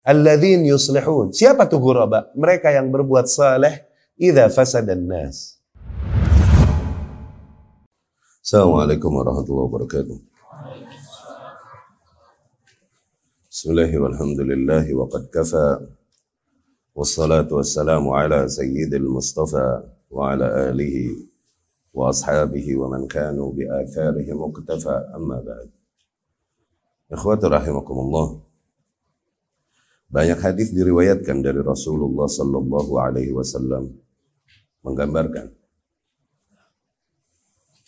Alladzin yuslihun. Siapa tuh ghuraba? Mereka yang berbuat saleh idza fasadan nas. Assalamualaikum warahmatullahi wabarakatuh. Bismillah walhamdulillah wa qad kafa wassalatu wassalamu ala sayyidil mustafa wa ala alihi wa ashabihi wa man kanu bi atharihi muqtafa amma ba'd. Ikhwati rahimakumullah. Banyak hadis diriwayatkan dari Rasulullah sallallahu alaihi wasallam menggambarkan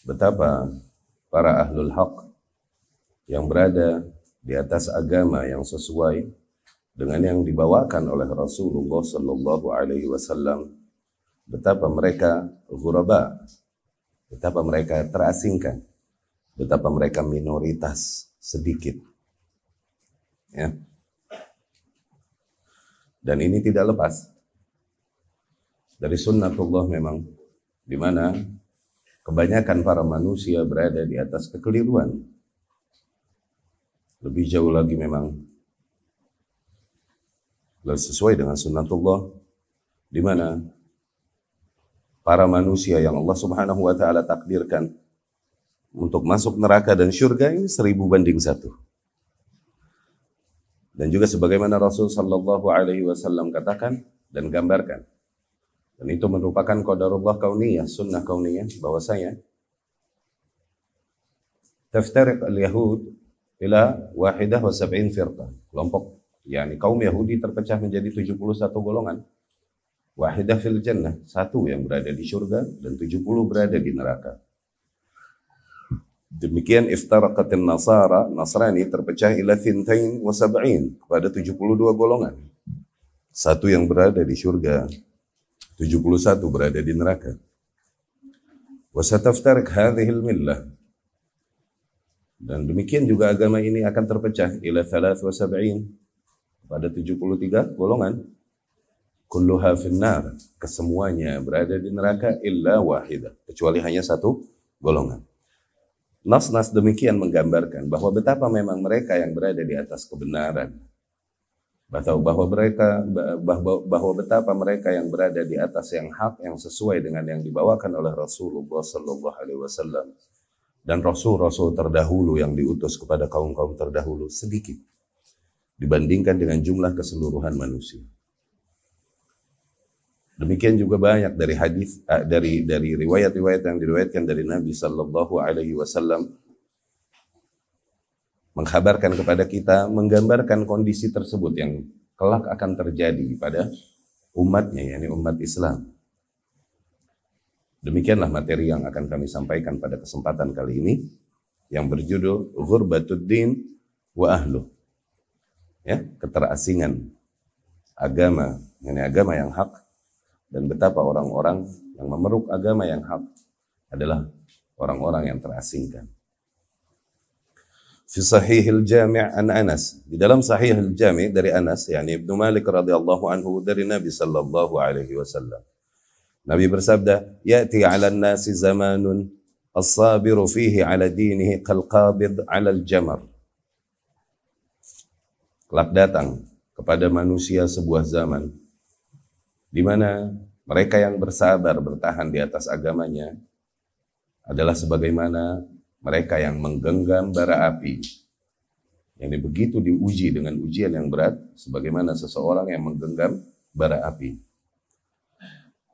betapa para ahlul haq yang berada di atas agama yang sesuai dengan yang dibawakan oleh Rasulullah sallallahu alaihi wasallam betapa mereka ghuraba betapa mereka terasingkan betapa mereka minoritas sedikit ya dan ini tidak lepas dari sunnatullah memang di mana kebanyakan para manusia berada di atas kekeliruan. Lebih jauh lagi memang sesuai dengan sunnatullah di mana para manusia yang Allah Subhanahu wa taala takdirkan untuk masuk neraka dan syurga ini seribu banding satu. Dan juga sebagaimana Rasul Sallallahu Alaihi Wasallam katakan dan gambarkan. Dan itu merupakan qadarullah kauniyah, sunnah kauniyah, bahwasanya taftariq al-Yahud ila wahidah wa sab'in firqah. Kelompok, yakni kaum Yahudi terpecah menjadi 71 golongan. Wahidah fil jannah, satu yang berada di surga dan 70 berada di neraka. Demikian iftaraqatin nasara, Nasrani terpecah ila thintain wa sab'in, kepada 72 golongan. Satu yang berada di surga, 71 berada di neraka. Wa sataftarik hadhil millah. Dan demikian juga agama ini akan terpecah ila thalath wa sab'in, pada 73 golongan. Kulluha finnar, kesemuanya berada di neraka illa wahidah, kecuali hanya satu golongan. Nas-nas demikian menggambarkan bahwa betapa memang mereka yang berada di atas kebenaran. Bahwa, bahwa mereka bahwa, bahwa betapa mereka yang berada di atas yang hak yang sesuai dengan yang dibawakan oleh Rasulullah sallallahu alaihi wasallam dan rasul-rasul terdahulu yang diutus kepada kaum-kaum terdahulu sedikit dibandingkan dengan jumlah keseluruhan manusia. Demikian juga banyak dari hadis uh, dari dari riwayat-riwayat yang diriwayatkan dari Nabi Sallallahu Alaihi Wasallam mengkhabarkan kepada kita, menggambarkan kondisi tersebut yang kelak akan terjadi pada umatnya, yakni umat Islam. Demikianlah materi yang akan kami sampaikan pada kesempatan kali ini yang berjudul Ghurbatud wa Ahlu. Ya, keterasingan agama, ini agama yang hak dan betapa orang-orang yang memeluk agama yang hak adalah orang-orang yang terasingkan. Fi sahihil jami' an Anas. Di dalam sahihil jami' dari Anas, yakni Ibnu Malik radhiyallahu anhu dari Nabi sallallahu alaihi wasallam. Nabi bersabda, "Ya'ti 'ala nasi zamanun as-sabiru fihi 'ala dinihi kal qabid 'ala al-jamar." Kelak datang kepada manusia sebuah zaman di mana mereka yang bersabar bertahan di atas agamanya adalah sebagaimana mereka yang menggenggam bara api yang begitu diuji dengan ujian yang berat sebagaimana seseorang yang menggenggam bara api.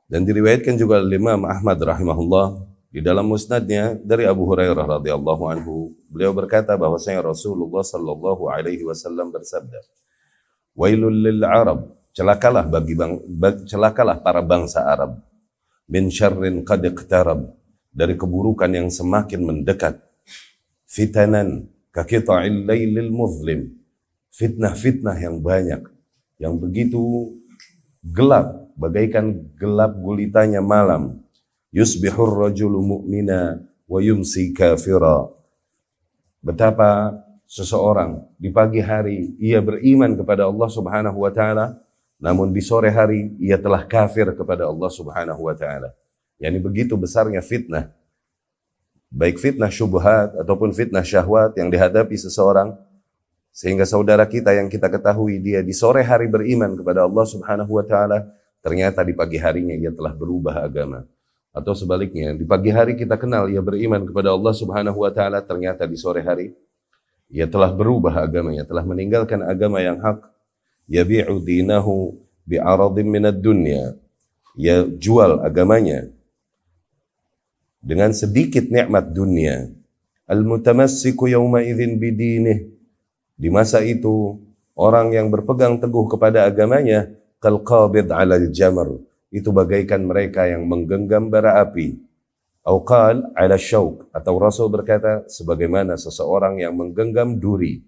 Dan diriwayatkan juga oleh Imam Ahmad rahimahullah di dalam musnadnya dari Abu Hurairah radhiyallahu anhu beliau berkata bahwasanya Rasulullah sallallahu alaihi wasallam bersabda Wailul lil Arab Celakalah bagi bang, celakalah para bangsa Arab. Min syarrin qad iqtarab. Dari keburukan yang semakin mendekat. Fitanan kakita'il lailil muzlim. Fitnah-fitnah yang banyak. Yang begitu gelap. Bagaikan gelap gulitanya malam. Yusbihur rajulu mu'mina wa yumsi kafira. Betapa seseorang di pagi hari ia beriman kepada Allah Subhanahu wa taala namun di sore hari ia telah kafir kepada Allah Subhanahu wa taala. Yani begitu besarnya fitnah. Baik fitnah syubhat ataupun fitnah syahwat yang dihadapi seseorang Sehingga saudara kita yang kita ketahui dia di sore hari beriman kepada Allah Subhanahu wa taala, ternyata di pagi harinya ia telah berubah agama. Atau sebaliknya, di pagi hari kita kenal ia beriman kepada Allah Subhanahu wa taala, ternyata di sore hari ia telah berubah agamanya, telah meninggalkan agama yang hak. Yabi'u dinahu bi'aradin minad dunya. Ia jual agamanya dengan sedikit nikmat dunia. Al-mutamassiku yawma idzin bidinih. Di masa itu, orang yang berpegang teguh kepada agamanya, kal qabid 'ala al-jamr. Itu bagaikan mereka yang menggenggam bara api Auqal ala syauk atau Rasul berkata sebagaimana seseorang yang menggenggam duri.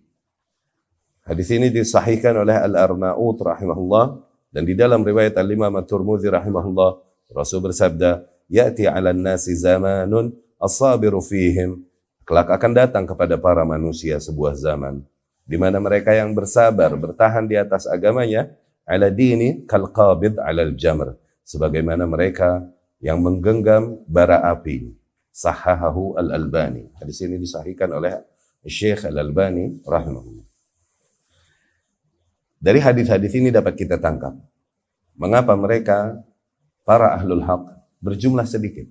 Hadis ini disahihkan oleh Al-Arnaut rahimahullah dan di dalam riwayat Al-Imam At-Tirmidzi rahimahullah Rasul bersabda, "Ya'ti 'alan nasi zamanun as-sabiru fihim." Kelak akan datang kepada para manusia sebuah zaman di mana mereka yang bersabar bertahan di atas agamanya ala dini kal qabid ala al-jamr sebagaimana mereka yang menggenggam bara api. Sahahahu Al-Albani. Hadis ini disahihkan oleh Syekh Al-Albani rahimahullah. Dari hadis-hadis ini dapat kita tangkap mengapa mereka para ahlul haq berjumlah sedikit.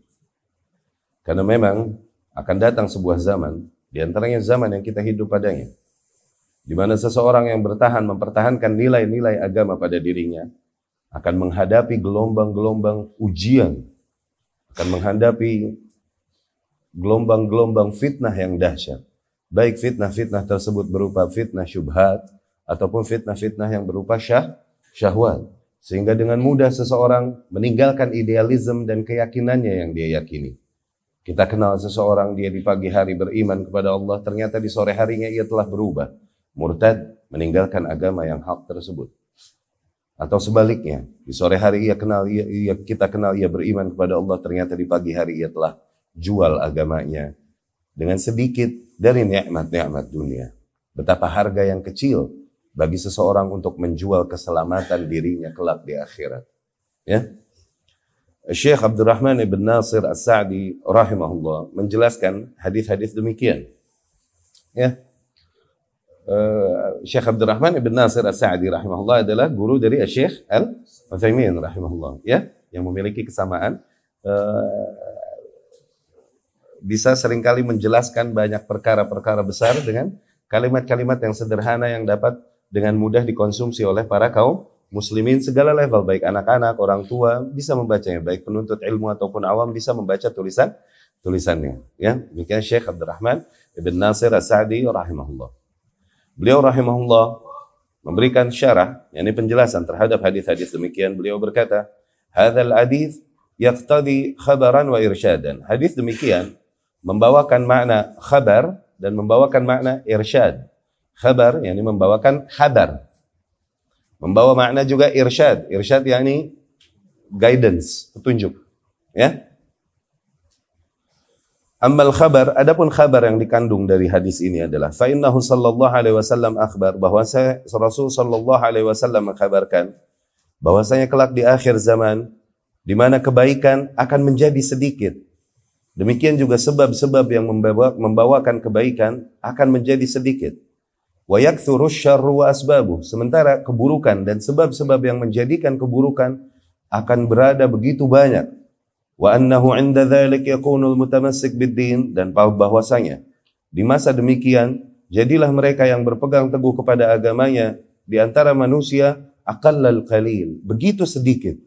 Karena memang akan datang sebuah zaman, di antaranya zaman yang kita hidup padanya, di mana seseorang yang bertahan mempertahankan nilai-nilai agama pada dirinya akan menghadapi gelombang-gelombang ujian akan menghadapi gelombang-gelombang fitnah yang dahsyat. Baik fitnah-fitnah tersebut berupa fitnah syubhat ataupun fitnah-fitnah yang berupa syah, syahwat. Sehingga dengan mudah seseorang meninggalkan idealisme dan keyakinannya yang dia yakini. Kita kenal seseorang dia di pagi hari beriman kepada Allah, ternyata di sore harinya ia telah berubah. Murtad meninggalkan agama yang hak tersebut. Atau sebaliknya, di sore hari ia kenal, ia, kita kenal ia beriman kepada Allah, ternyata di pagi hari ia telah jual agamanya dengan sedikit dari nikmat-nikmat dunia. Betapa harga yang kecil bagi seseorang untuk menjual keselamatan dirinya kelak di akhirat. Ya. Syekh Abdurrahman ibn Nasir As-Sa'di rahimahullah menjelaskan hadis-hadis demikian. Ya. Uh, Syekh Abdurrahman Ibn Nasir As-Sa'di rahimahullah adalah guru dari Syekh Al-Utsaimin rahimahullah ya yang memiliki kesamaan uh, bisa sering kali menjelaskan banyak perkara-perkara besar dengan kalimat-kalimat yang sederhana yang dapat dengan mudah dikonsumsi oleh para kaum muslimin segala level baik anak-anak, orang tua bisa membacanya baik penuntut ilmu ataupun awam bisa membaca tulisan tulisannya ya demikian Syekh Abdurrahman Ibn Nasir As-Sa'di rahimahullah Beliau rahimahullah memberikan syarah, yakni penjelasan terhadap hadis-hadis demikian. Beliau berkata, "Hadzal hadis yaqtadi khabaran wa irsyadan." Hadis demikian membawakan makna khabar dan membawakan makna irsyad. Khabar yakni membawakan khabar. Membawa makna juga irsyad. Irsyad yakni guidance, petunjuk. Ya, Amal khabar, adapun khabar yang dikandung dari hadis ini adalah fa innahu sallallahu alaihi wasallam akhbar bahwa saya Rasul sallallahu alaihi wasallam mengkhabarkan bahwasanya kelak di akhir zaman di mana kebaikan akan menjadi sedikit. Demikian juga sebab-sebab yang membawa, membawakan kebaikan akan menjadi sedikit. Syarru. Sementara keburukan dan sebab-sebab yang menjadikan keburukan akan berada begitu banyak. wa annahu 'inda dzalik yakunul mutamassik dan bahwasanya di masa demikian jadilah mereka yang berpegang teguh kepada agamanya di antara manusia aqallal qalil begitu sedikit.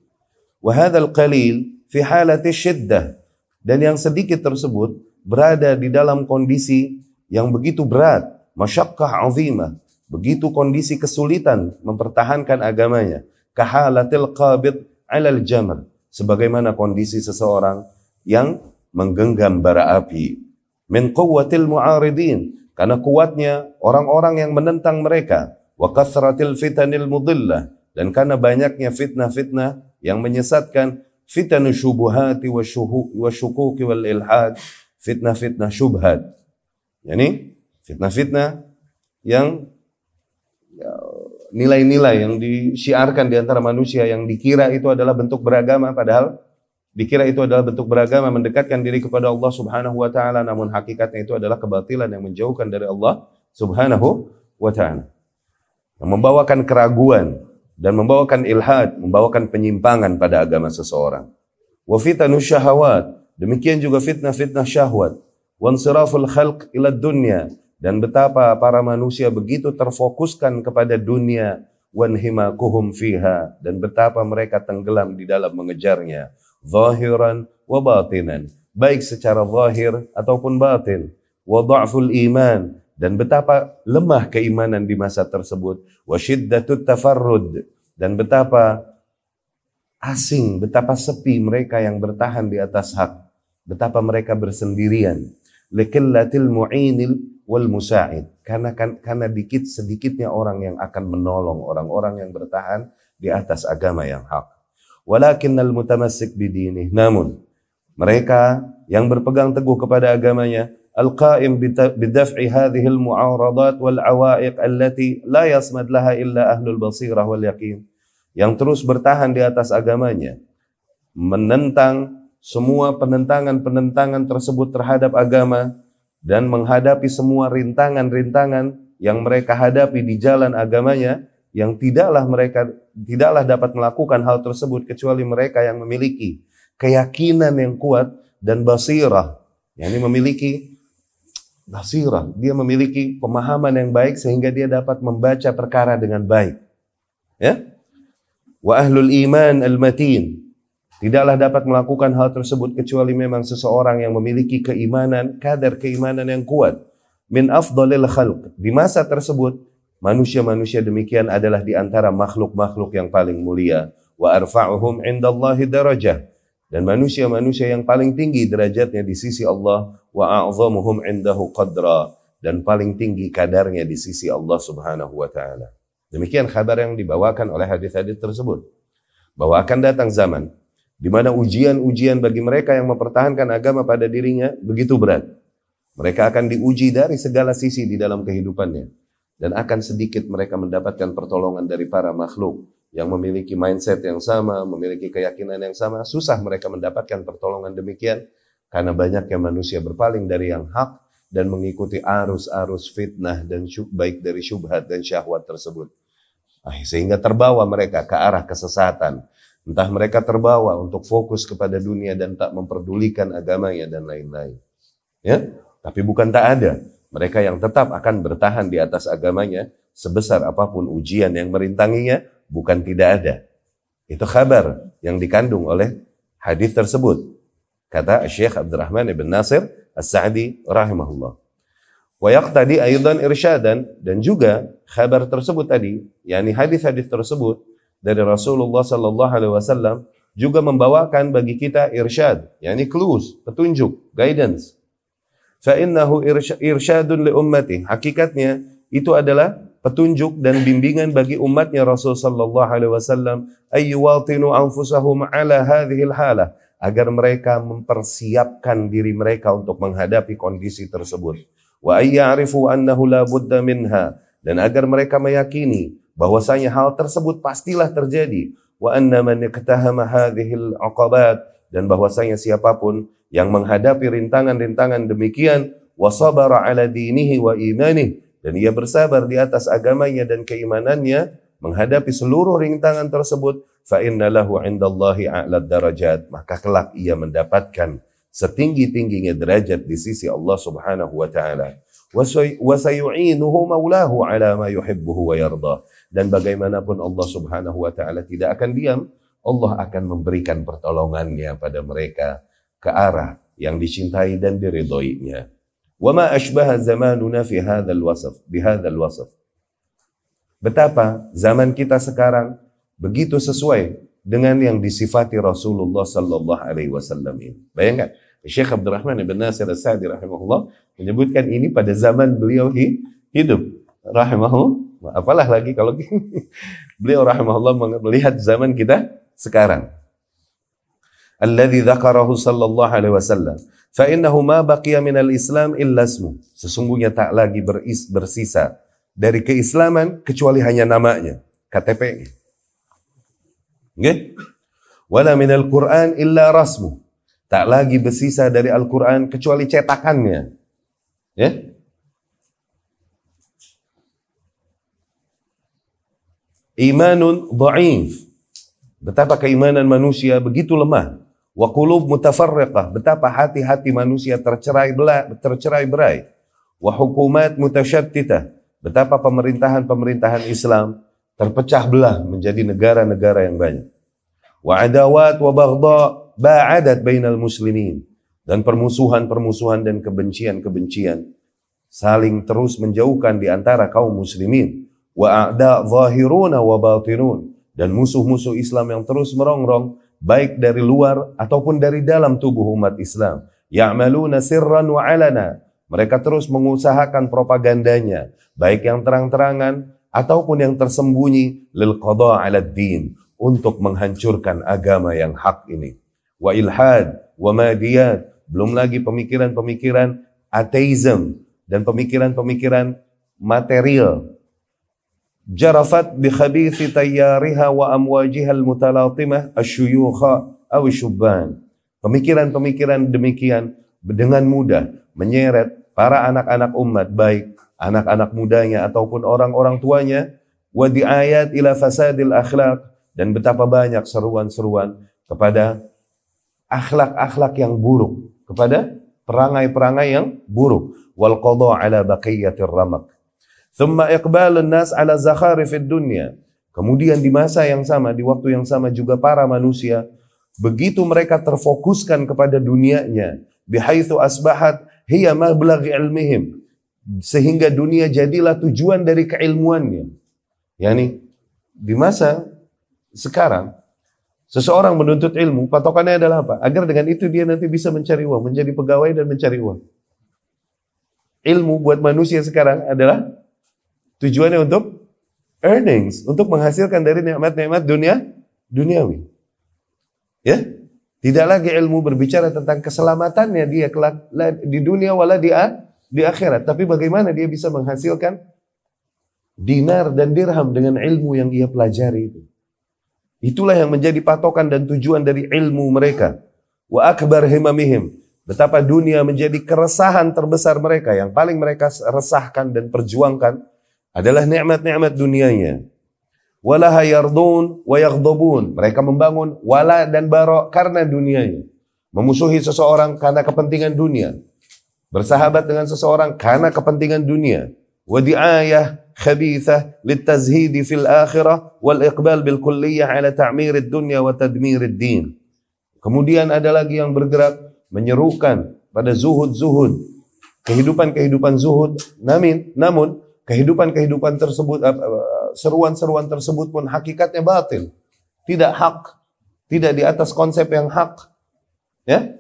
wa hadzal qalil fi halati syiddah dan yang sedikit tersebut berada di dalam kondisi yang begitu berat masyaqqah 'azimah. Begitu kondisi kesulitan mempertahankan agamanya. Kahalatil qabid 'alal jamr. Sebagaimana kondisi seseorang yang menggenggam bara api. Min quwwatil mu'aridin. Karena kuatnya orang-orang yang menentang mereka. Wa kasratil fitanil mudillah. Dan karena banyaknya fitnah-fitnah yang menyesatkan. Fitanu syubuhati wa syukuki wal ilhad. Fitnah-fitnah syubhat. Yani fitnah-fitnah yang ya, nilai-nilai yang disiarkan di antara manusia yang dikira itu adalah bentuk beragama padahal dikira itu adalah bentuk beragama mendekatkan diri kepada Allah Subhanahu wa taala namun hakikatnya itu adalah kebatilan yang menjauhkan dari Allah Subhanahu wa ta'ala. Membawakan keraguan dan membawakan ilhad, membawakan penyimpangan pada agama seseorang. Wa fitanu syahawat, demikian juga fitnah-fitnah syahwat. Wansiraful khalq ila dunya, dan betapa para manusia begitu terfokuskan kepada dunia wanhimakuhum fiha dan betapa mereka tenggelam di dalam mengejarnya zahiran wa batinan. Baik secara zahir ataupun batin wa dha'ful iman dan betapa lemah keimanan di masa tersebut wa syiddatut tafarrud dan betapa asing betapa sepi mereka yang bertahan di atas hak betapa mereka bersendirian. Likillatil mu'inil wal musa'id. Karena kan, karena dikit sedikitnya orang yang akan menolong orang-orang yang bertahan di atas agama yang hak. Walakinnal mutamassik bidinih. Namun mereka yang berpegang teguh kepada agamanya hadhihi al-mu'aradat wal awaiq allati la yasmad laha illa ahlul basirah wal yaqin. Yang terus bertahan di atas agamanya menentang semua penentangan-penentangan tersebut terhadap agama dan menghadapi semua rintangan-rintangan yang mereka hadapi di jalan agamanya yang tidaklah mereka tidaklah dapat melakukan hal tersebut kecuali mereka yang memiliki keyakinan yang kuat dan basirah. Yakni memiliki basirah. Dia memiliki pemahaman yang baik sehingga dia dapat membaca perkara dengan baik. Ya? Wa ahlul iman al-matin Tidaklah dapat melakukan hal tersebut kecuali memang seseorang yang memiliki keimanan, kadar keimanan yang kuat. Min afdalil khalq. Di masa tersebut, manusia-manusia demikian adalah di antara makhluk-makhluk yang paling mulia. Wa arfa'uhum indallahi darajah. Dan manusia-manusia yang paling tinggi derajatnya di sisi Allah. Wa a'zamuhum indahu qadra. Dan paling tinggi kadarnya di sisi Allah subhanahu wa ta'ala. Demikian kabar yang dibawakan oleh hadis-hadis tersebut. Bahwa akan datang zaman di mana ujian-ujian bagi mereka yang mempertahankan agama pada dirinya begitu berat. Mereka akan diuji dari segala sisi di dalam kehidupannya. Dan akan sedikit mereka mendapatkan pertolongan dari para makhluk yang memiliki mindset yang sama, memiliki keyakinan yang sama. Susah mereka mendapatkan pertolongan demikian karena banyaknya manusia berpaling dari yang hak dan mengikuti arus-arus fitnah dan baik dari syubhat dan syahwat tersebut. Sehingga terbawa mereka ke arah kesesatan Entah mereka terbawa untuk fokus kepada dunia dan tak memperdulikan agamanya dan lain-lain. Ya, tapi bukan tak ada. Mereka yang tetap akan bertahan di atas agamanya sebesar apa pun ujian yang merintanginya bukan tidak ada. Itu kabar yang dikandung oleh hadis tersebut. Kata Syekh Abdurrahman ibn Nasir As-Sa'di rahimahullah. Wa yaqtadi aidan irsyadan dan juga kabar tersebut tadi, yakni hadis-hadis tersebut dari Rasulullah Sallallahu Alaihi Wasallam juga membawakan bagi kita irsyad, yakni clues, petunjuk, guidance. Fa'innahu irsyadun li ummati. Hakikatnya itu adalah petunjuk dan bimbingan bagi umatnya Rasul sallallahu alaihi wasallam ayyuwatinu anfusahum ala hadhil halah agar mereka mempersiapkan diri mereka untuk menghadapi kondisi tersebut wa ayyarifu annahu la budda minha dan agar mereka meyakini bahwasanya hal tersebut pastilah terjadi. Wa anna man iktahama hadhil aqabat dan bahwasanya siapa pun yang menghadapi rintangan-rintangan demikian wa sabara ala dinihi wa imanih dan ia bersabar di atas agamanya dan keimanannya menghadapi seluruh rintangan tersebut fa inna lahu indallahi a'la darajat maka kelak ia mendapatkan setinggi-tingginya derajat di sisi Allah Subhanahu wa taala. Wa sayu'inuhu maulahu ala ma yuhibbuhu wa yardah dan bagaimanapun Allah Subhanahu wa taala tidak akan diam, Allah akan memberikan pertolongannya pada mereka ke arah yang dicintai dan diridhoinya. Ashbaha zamanuna fi hadzal wasf, bi hadzal wasf. Betapa zaman kita sekarang begitu sesuai dengan yang disifati Rasulullah sallallahu alaihi wasallam ini. Bayangkan, Syekh Abdurrahman bin Nasir As-Sa'di rahimahullah menyebutkan ini pada zaman beliau hidup rahimahullah Apalah lagi kalau beliau rahimahullah melihat zaman kita sekarang. Alladhi dzakarahu sallallahu alaihi wasallam. Fa innahu ma baqiya minal Islam illa ismu. Sesungguhnya tak lagi beris, bersisa dari keislaman kecuali hanya namanya, KTP. Nggih? Wala minal Qur'an illa rasmu. Tak lagi bersisa dari Al-Qur'an kecuali cetakannya. Ya? Imanun dha'if. Betapa keimanan manusia begitu lemah. Wa qulub mutafarriqah. Betapa hati-hati manusia tercerai belah, tercerai berai. Wa hukumat mutasyattitah. Betapa pemerintahan-pemerintahan Islam terpecah belah menjadi negara-negara yang banyak. Wa adawat wa baghdha ba'adat bainal muslimin. Dan permusuhan-permusuhan dan kebencian-kebencian saling terus menjauhkan di antara kaum muslimin. Wa a'da zahiruna wa batinun. Dan musuh-musuh Islam yang terus merongrong baik dari luar ataupun dari dalam tubuh umat Islam. Ya'maluna sirran wa alana. Mereka terus mengusahakan propagandanya, baik yang terang-terangan ataupun yang tersembunyi lil qada 'ala din untuk menghancurkan agama yang hak ini. Wa ilhad wa madiyat, belum lagi pemikiran-pemikiran ateism dan pemikiran-pemikiran material jarafat bi khabithi tayyariha wa amwajiha al-mutalatimah asyuyukha aw. Pemikiran-pemikiran demikian dengan mudah menyeret para anak-anak umat baik anak-anak mudanya ataupun orang-orang tuanya wa diayat ila fasadil akhlaq dan betapa banyak seruan-seruan kepada akhlak-akhlak yang buruk, kepada perangai-perangai yang buruk wal qada ala baqiyatir ramak Thumma iqbalun nas ala zakharifid dunya. Kemudian di masa yang sama, di waktu yang sama juga para manusia begitu mereka terfokuskan kepada dunianya bihaitsu asbahat hiya mablagh ilmihim sehingga dunia jadilah tujuan dari keilmuannya. Yani di masa sekarang seseorang menuntut ilmu patokannya adalah apa? Agar dengan itu dia nanti bisa mencari uang, menjadi pegawai dan mencari uang. Ilmu buat manusia sekarang adalah Tujuannya untuk earnings, untuk menghasilkan dari nikmat-nikmat dunia duniawi. Ya, tidak lagi ilmu berbicara tentang keselamatannya dia kelak di dunia wala di di akhirat, tapi bagaimana dia bisa menghasilkan dinar dan dirham dengan ilmu yang ia pelajari itu. Itulah yang menjadi patokan dan tujuan dari ilmu mereka. Wa akbar himamihim. Betapa dunia menjadi keresahan terbesar mereka yang paling mereka resahkan dan perjuangkan adalah nikmat-nikmat dunianya. Walaha yardun wa yaghdabun. Mereka membangun wala dan bara karena dunianya. Memusuhi seseorang karena kepentingan dunia. Bersahabat dengan seseorang karena kepentingan dunia. Wa di'ayah khabithah litazhidi fil akhirah wal iqbal bil kulliyah ala ta'mir dunya wa tadmir din. Kemudian ada lagi yang bergerak menyerukan pada zuhud-zuhud. Kehidupan-kehidupan zuhud. Namun, namun kehidupan-kehidupan tersebut, seruan-seruan tersebut pun hakikatnya batil. Tidak hak. Tidak di atas konsep yang hak. Ya?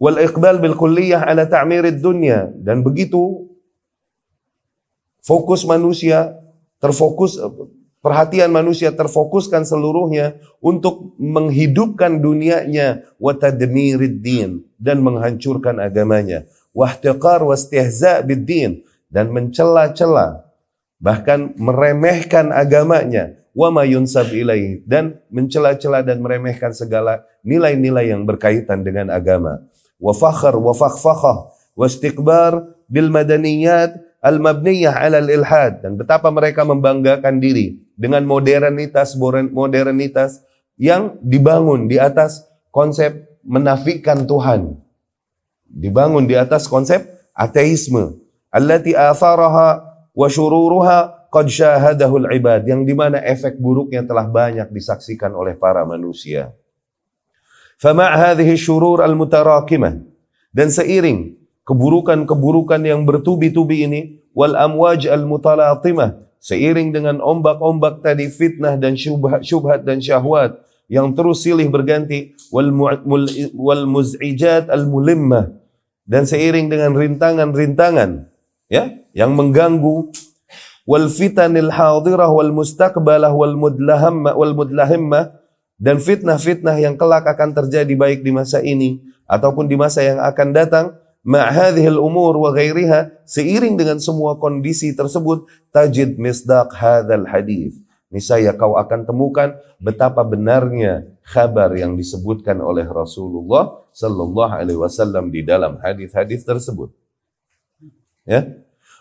Wal iqbal bil kulliyah ala ta'mirid dunya. Dan begitu fokus manusia terfokus perhatian manusia terfokuskan seluruhnya untuk menghidupkan dunianya wa tadmirid din dan menghancurkan agamanya wahtiqar wastihza bid din dan mencela-cela bahkan meremehkan agamanya. Wa ma yunsab ilaih dan mencela-cela dan meremehkan segala nilai-nilai yang berkaitan dengan agama. Wa fakhr wa fakhfakhah wa istiqbar bil madaniyat al mabniyah ala al ilhad. Dan betapa mereka membanggakan diri dengan modernitas modernitas yang dibangun di atas konsep menafikan Tuhan. Dibangun di atas konsep ateisme allati atharaha wa syururuha qad syahadahu al-ibad. Yang di mana efek buruknya telah banyak disaksikan oleh para manusia. Fama hadhihi syurur al-mutarakimah. Dan seiring keburukan-keburukan yang bertubi-tubi ini wal amwaj al-mutalatimah. Seiring dengan ombak-ombak tadi fitnah dan syubhat, syubhat dan syahwat yang terus silih berganti wal, wal muz'ijat al-mulimmah. Dan seiring dengan rintangan-rintangan ya yang mengganggu. Wal fitanil hadirah wal mustaqbalah wal mudlahamma wal mudlahimma dan fitnah-fitnah yang kelak akan terjadi baik di masa ini ataupun di masa yang akan datang. Ma'hadhil umur wa ghairiha. Seiring dengan semua kondisi tersebut tajid misdaq hadzal hadis niscaya kau akan temukan betapa benarnya kabar yang disebutkan oleh Rasulullah sallallahu alaihi wasallam di dalam hadis-hadis tersebut Ya.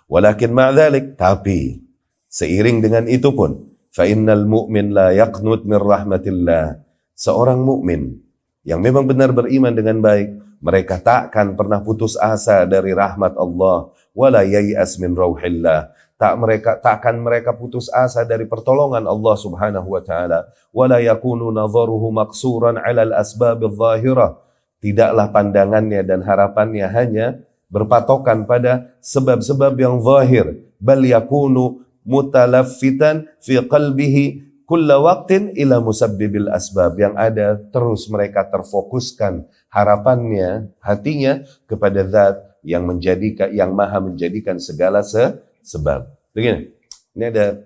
Walakin ma'dzalik tapi Seiring dengan itu pun, fa innal mu'min la yaqnut min rahmatillah. Seorang mukmin yang memang benar beriman dengan baik, mereka takkan pernah putus asa dari rahmat Allah, wala yayas min rauhillah. Tak mereka takkan mereka putus asa dari pertolongan Allah Subhanahu wa taala, wala yakunu nadharuhu maqsuran 'ala al-asbab adh-dhahirah. Tidaklah pandangannya dan harapannya hanya berpatokan pada sebab-sebab yang zahir, bal yakunu mutalaffitan fi qalbihi kulla waqtin ila musabbibil asbab yang ada terus mereka terfokuskan harapannya hatinya kepada zat yang menjadikan yang maha menjadikan segala se sebab. Begini. Ini ada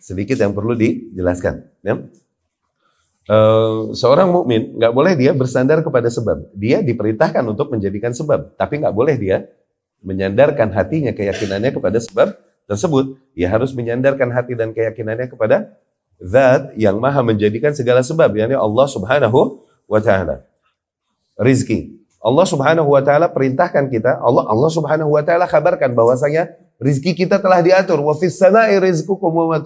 sedikit yang perlu dijelaskan, ya. Uh, seorang mukmin nggak boleh dia bersandar kepada sebab. Dia diperintahkan untuk menjadikan sebab, tapi nggak boleh dia menyandarkan hatinya keyakinannya kepada sebab tersebut. Dia harus menyandarkan hati dan keyakinannya kepada zat yang maha menjadikan segala sebab, yakni Allah subhanahu wa ta'ala. Rizki. Allah subhanahu wa ta'ala perintahkan kita, Allah Allah subhanahu wa ta'ala kabarkan bahwasanya rizki kita telah diatur. Wa fis sana'i rizqukum wa.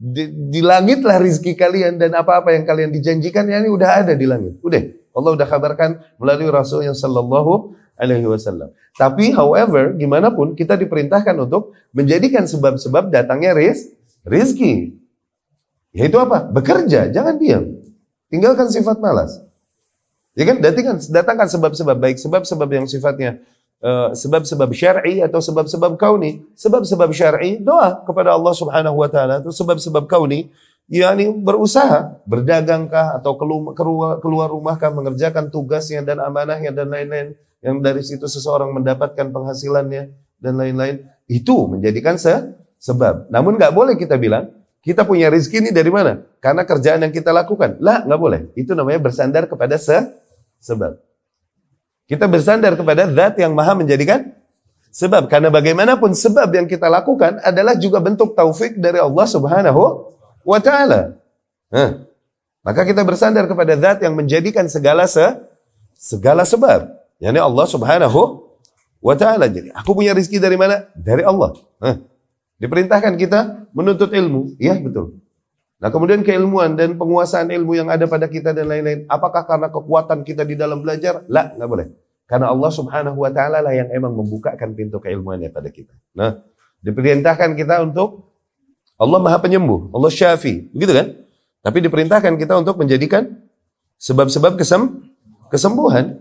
Di, di langitlah rizki kalian dan apa-apa yang kalian dijanjikan, ya ini udah ada di langit. Udah. Allah udah kabarkan melalui Rasul yang sallallahu alaihi wasallam. Tapi however, gimana pun kita diperintahkan untuk menjadikan sebab-sebab datangnya riz, rizki. Yaitu apa? Bekerja, jangan diam. Tinggalkan sifat malas. Ya kan? Datangkan, sebab-sebab baik, sebab-sebab yang sifatnya sebab-sebab syar'i atau sebab-sebab kauni. Sebab-sebab syar'i doa kepada Allah Subhanahu wa taala atau sebab-sebab kauni yakni berusaha, berdagangkah atau keluar, keluar rumahkah mengerjakan tugasnya dan amanahnya dan lain-lain yang dari situ seseorang mendapatkan penghasilannya dan lain-lain itu menjadikan se sebab. Namun nggak boleh kita bilang kita punya rezeki ini dari mana? Karena kerjaan yang kita lakukan. Lah, nggak boleh. Itu namanya bersandar kepada se sebab. Kita bersandar kepada zat yang maha menjadikan sebab. Karena bagaimanapun sebab yang kita lakukan adalah juga bentuk taufik dari Allah subhanahu wa ta'ala. Nah, maka kita bersandar kepada zat yang menjadikan segala se segala sebab. Yani Allah subhanahu wa ta'ala. Jadi aku punya rezeki dari mana? Dari Allah. Nah, Diperintahkan kita menuntut ilmu. Ya, betul. Nah, kemudian keilmuan dan penguasaan ilmu yang ada pada kita dan lain-lain. Apakah karena kekuatan kita di dalam belajar? Lah, nggak boleh. Karena Allah subhanahu wa ta'ala lah yang emang membukakan pintu keilmuannya pada kita. Nah, diperintahkan kita untuk Allah maha penyembuh, Allah syafi. Begitu kan? Tapi diperintahkan kita untuk menjadikan sebab-sebab kesem kesembuhan.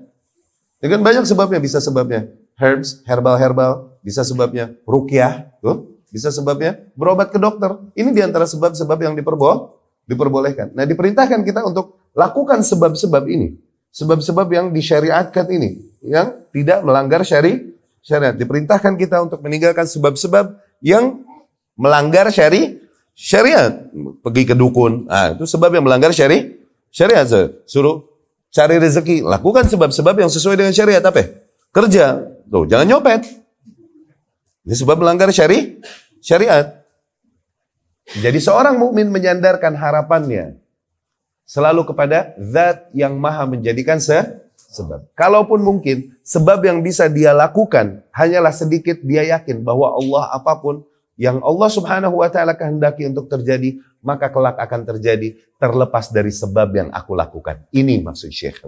Dengan banyak sebabnya, bisa sebabnya herbs, herbal-herbal, bisa sebabnya rukyah, tuh. Bisa sebabnya berobat ke dokter. Ini di antara sebab-sebab yang diperbo diperbolehkan. Nah diperintahkan kita untuk lakukan sebab-sebab ini. Sebab-sebab yang disyariatkan ini. Yang tidak melanggar syari syariat. Diperintahkan kita untuk meninggalkan sebab-sebab yang melanggar syari syariat. Pergi ke dukun. Ah, itu sebab yang melanggar syari syariat. Suruh cari rezeki. Lakukan sebab-sebab yang sesuai dengan syariat. Apa? Kerja. Tuh, jangan nyopet. Ini sebab melanggar syari syariat. Jadi seorang mukmin menyandarkan harapannya selalu kepada zat yang maha menjadikan se sebab. Kalaupun mungkin sebab yang bisa dia lakukan hanyalah sedikit dia yakin bahwa Allah apa pun yang Allah Subhanahu wa taala kehendaki untuk terjadi, maka kelak akan terjadi terlepas dari sebab yang aku lakukan. Ini maksud Syekh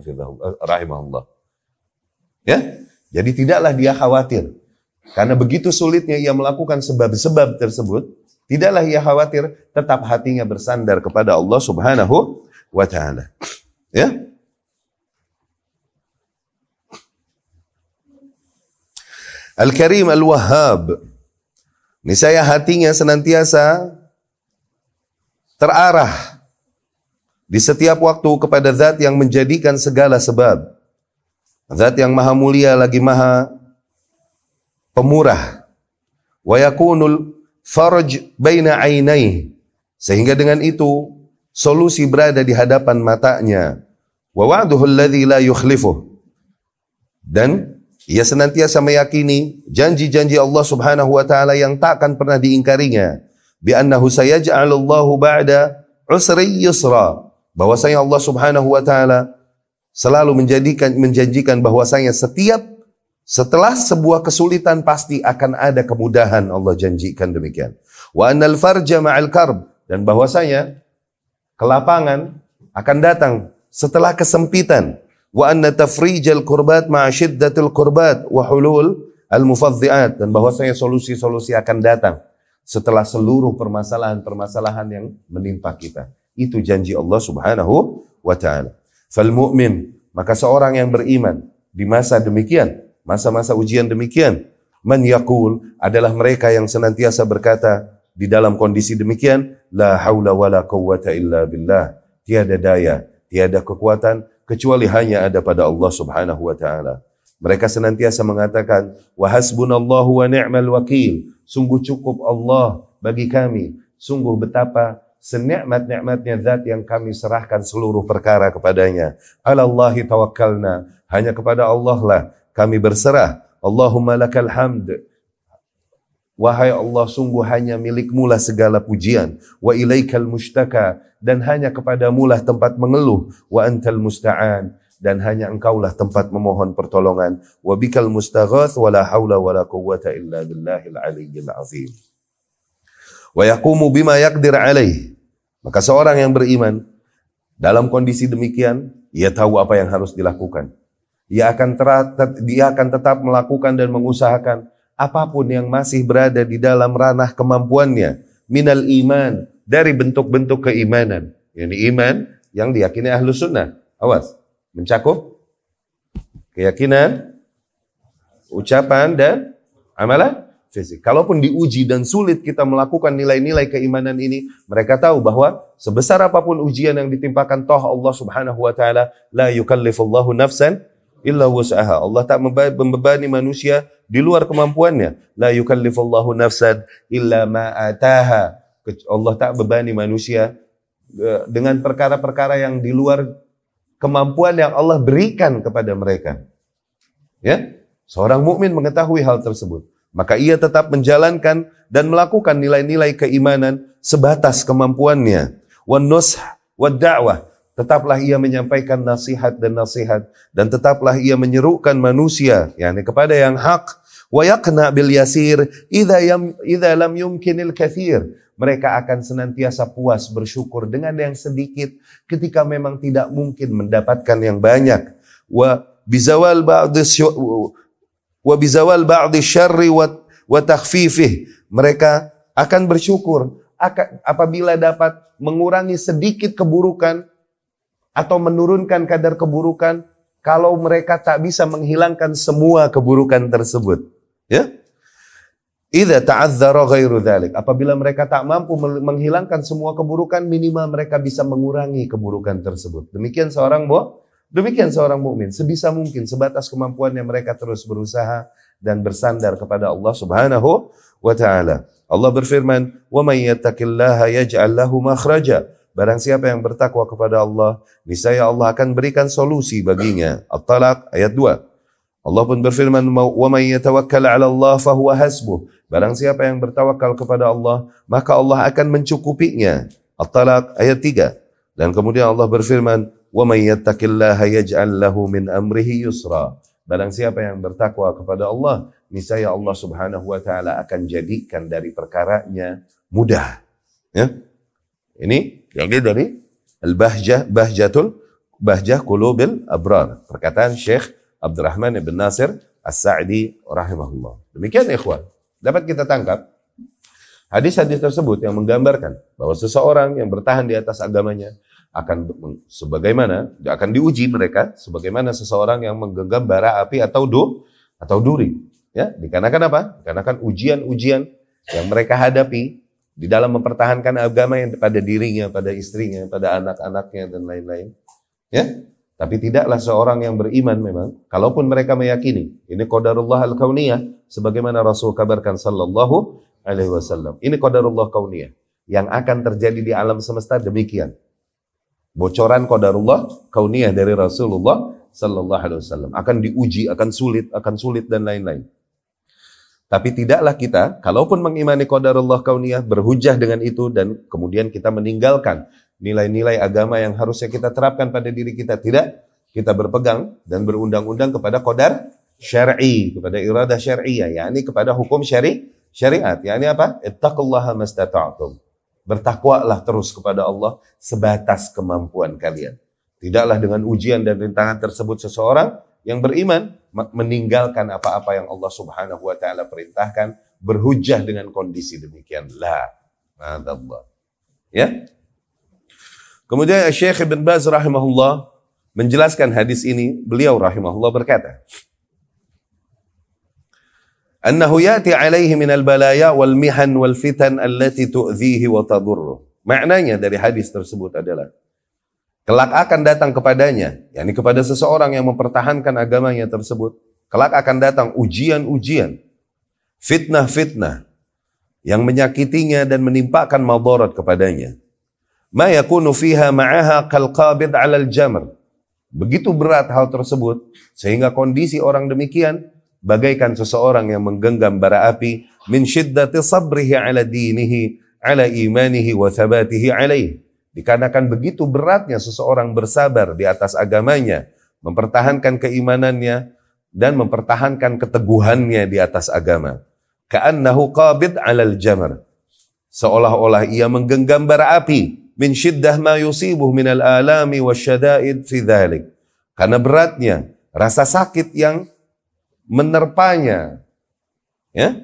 rahimahullah. Ya? Jadi tidaklah dia khawatir karena begitu sulitnya ia melakukan sebab-sebab tersebut, tidaklah ia khawatir, tetap hatinya bersandar kepada Allah Subhanahu wa taala. Ya? Al-Karim Al-Wahhab. Ini saya hatinya senantiasa terarah di setiap waktu kepada zat yang menjadikan segala sebab. Zat yang maha mulia lagi maha pemurah. Wa yakunul farj baina ainai sehingga dengan itu solusi berada di hadapan matanya. Wa wa'duhu alladhi la yukhlifuh. Dan ia senantiasa meyakini janji-janji Allah Subhanahu wa taala yang tak akan pernah diingkarinya. Bi annahu sayaj'alullahu ba'da usri yusra. Bahwasanya Allah Subhanahu wa taala selalu menjadikan menjanjikan bahwasanya setiap setelah sebuah kesulitan pasti akan ada kemudahan Allah janjikan demikian. Wa annal farja ma'al karb dan bahwasanya kelapangan akan datang setelah kesempitan. Wa anna tafrijal kurbat ma'a syiddatil kurbat wa hulul al-mufadhi'at dan bahwasanya solusi-solusi akan datang setelah seluruh permasalahan-permasalahan yang menimpa kita. Itu janji Allah Subhanahu wa taala. Fal mu'min, maka seorang yang beriman di masa demikian, masa-masa ujian demikian, man yaqul adalah mereka yang senantiasa berkata di dalam kondisi demikian, la haula quwwata illa billah. Tiada daya, tiada kekuatan kecuali hanya ada pada Allah Subhanahu wa taala. Mereka senantiasa mengatakan, wa hasbunallahu wa ni'mal wakil. Sungguh cukup Allah bagi kami. Sungguh betapa senikmat-nikmatnya zat yang kami serahkan seluruh perkara kepadanya. Alallahi tawakkalna. Hanya kepada Allah lah kami berserah. Allahumma lakal hamd. Wahai Allah, sungguh hanya milikmu lah segala pujian. Wa ilaikal mustaka. Dan hanya kepadamu lah tempat mengeluh. Wa antal musta'an. Dan hanya engkaulah tempat memohon pertolongan. Wa bikal mustaghath wa la hawla wa la quwwata illa billahil aliyyil azim. Wa yaqumu bima yakdir alaih. Maka seorang yang beriman dalam kondisi demikian, ia tahu apa yang harus dilakukan. Ia akan terat, dia akan tetap melakukan dan mengusahakan apa pun yang masih berada di dalam ranah kemampuannya minal iman dari bentuk-bentuk keimanan. Ini iman yang diyakini ahlu sunnah. Awas, mencakup keyakinan, ucapan dan amalan fisik. Kalaupun diuji dan sulit kita melakukan nilai-nilai keimanan ini, mereka tahu bahwa sebesar apa pun ujian yang ditimpakan toh Allah Subhanahu wa taala la yukallifullahu nafsan illa wus'aha. Allah tak membebani manusia di luar kemampuannya. La yukallifullahu nafsan illa ma ataha. Allah tak bebani manusia e, dengan perkara-perkara yang di luar kemampuan yang Allah berikan kepada mereka. Ya, seorang mukmin mengetahui hal tersebut. Maka ia tetap menjalankan dan melakukan nilai-nilai keimanan sebatas kemampuannya. Wan nush wa da'wah. Tetaplah ia menyampaikan nasihat dan nasihat dan tetaplah ia menyerukan manusia yakni kepada yang hak wa yaqna bil yasir idza yam idza lam yumkinil kathir. Mereka akan senantiasa puas bersyukur dengan yang sedikit ketika memang tidak mungkin mendapatkan yang banyak. Wa bizawal ba'd wa bizawal ba'di syarri wa, wa takhfifih. Mereka akan bersyukur apabila dapat mengurangi sedikit keburukan atau menurunkan kadar keburukan kalau mereka tak bisa menghilangkan semua keburukan tersebut. Ya? Idza ta'azzara ghairu. Apabila mereka tak mampu menghilangkan semua keburukan, minimal mereka bisa mengurangi keburukan tersebut. Demikian seorang boh Demikian seorang mukmin sebisa mungkin sebatas kemampuannya mereka terus berusaha dan bersandar kepada Allah Subhanahu wa taala. Allah berfirman, "Wa may yattaqillaha yaj'al lahu makhraja." Barang siapa yang bertakwa kepada Allah, niscaya Allah akan berikan solusi baginya. At-Talaq ayat 2. Allah pun berfirman, "Wa may yatawakkal 'ala Allah fahuwa hasbuh." Barang siapa yang bertawakal kepada Allah, maka Allah akan mencukupinya. At-Talaq ayat 3. Dan kemudian Allah berfirman, Wa may yattaqillaha yaj'al lahu min amrihi yusra. Barang siapa yang bertakwa kepada Allah, niscaya Allah Subhanahu wa taala akan jadikan dari perkaranya mudah. Ya. Ini yang dari Al-Bahjah Bahjatul Bahjah Qulubil Abrar. Perkataan Syekh Abdurrahman ibn Nasir As-Sa'di rahimahullah. Demikian ikhwan. Dapat kita tangkap hadis-hadis tersebut yang menggambarkan bahwa seseorang yang bertahan di atas agamanya akan sebagaimana akan diuji mereka sebagaimana seseorang yang menggenggam bara api atau do atau duri ya dikarenakan apa dikarenakan ujian-ujian yang mereka hadapi di dalam mempertahankan agama yang pada dirinya pada istrinya pada anak-anaknya dan lain-lain. Ya? Tapi tidaklah seorang yang beriman memang kalaupun mereka meyakini ini qadarullah al-kauniyah sebagaimana Rasul kabarkan sallallahu alaihi wasallam ini qadarullah kauniyah yang akan terjadi di alam semesta demikian. Bocoran qadarullah kauniyah dari Rasulullah sallallahu alaihi wasallam akan diuji, akan sulit, akan sulit dan lain-lain. Tapi tidaklah kita, kalaupun mengimani qadarullah kauniyah, berhujah dengan itu dan kemudian kita meninggalkan nilai-nilai agama yang harusnya kita terapkan pada diri kita. Tidak, kita berpegang dan berundang-undang kepada qadar syar'i, kepada iradah syar'iyah, yakni kepada hukum syari syariat. Yani apa? Ittaqullaha mastata'tum. Bertakwalah terus kepada Allah sebatas kemampuan kalian. Tidaklah dengan ujian dan rintangan tersebut seseorang yang beriman meninggalkan apa-apa yang Allah Subhanahu wa taala perintahkan berhujah dengan kondisi demikian. La. Allah. Ya. Kemudian Syekh Ibn Baz rahimahullah menjelaskan hadis ini, beliau rahimahullah berkata, annahu yati alaihi minal balaya wal mihan wal fitan allati tu'dhihi wa tadurru. Maknanya dari hadis tersebut adalah kelak akan datang kepadanya, yakni kepada seseorang yang mempertahankan agamanya tersebut, kelak akan datang ujian-ujian, fitnah-fitnah yang menyakitinya dan menimpakan madarat kepadanya. Ma yakunu fiha ma'aha kal qabid 'ala al-jamr. Begitu berat hal tersebut sehingga kondisi orang demikian bagaikan seseorang yang menggenggam bara api min syiddati sabrihi ala dinihi ala imanihi wa thabatihi alaih. Dikarenakan begitu beratnya seseorang bersabar di atas agamanya, mempertahankan keimanannya dan mempertahankan keteguhannya di atas agama. Ka'annahu qabid 'alal jamr. Seolah-olah ia menggenggam bara api min syiddah ma yusibuh minal alami wasyada'id fi dhalik. Karena beratnya rasa sakit yang menerpanya. Ya.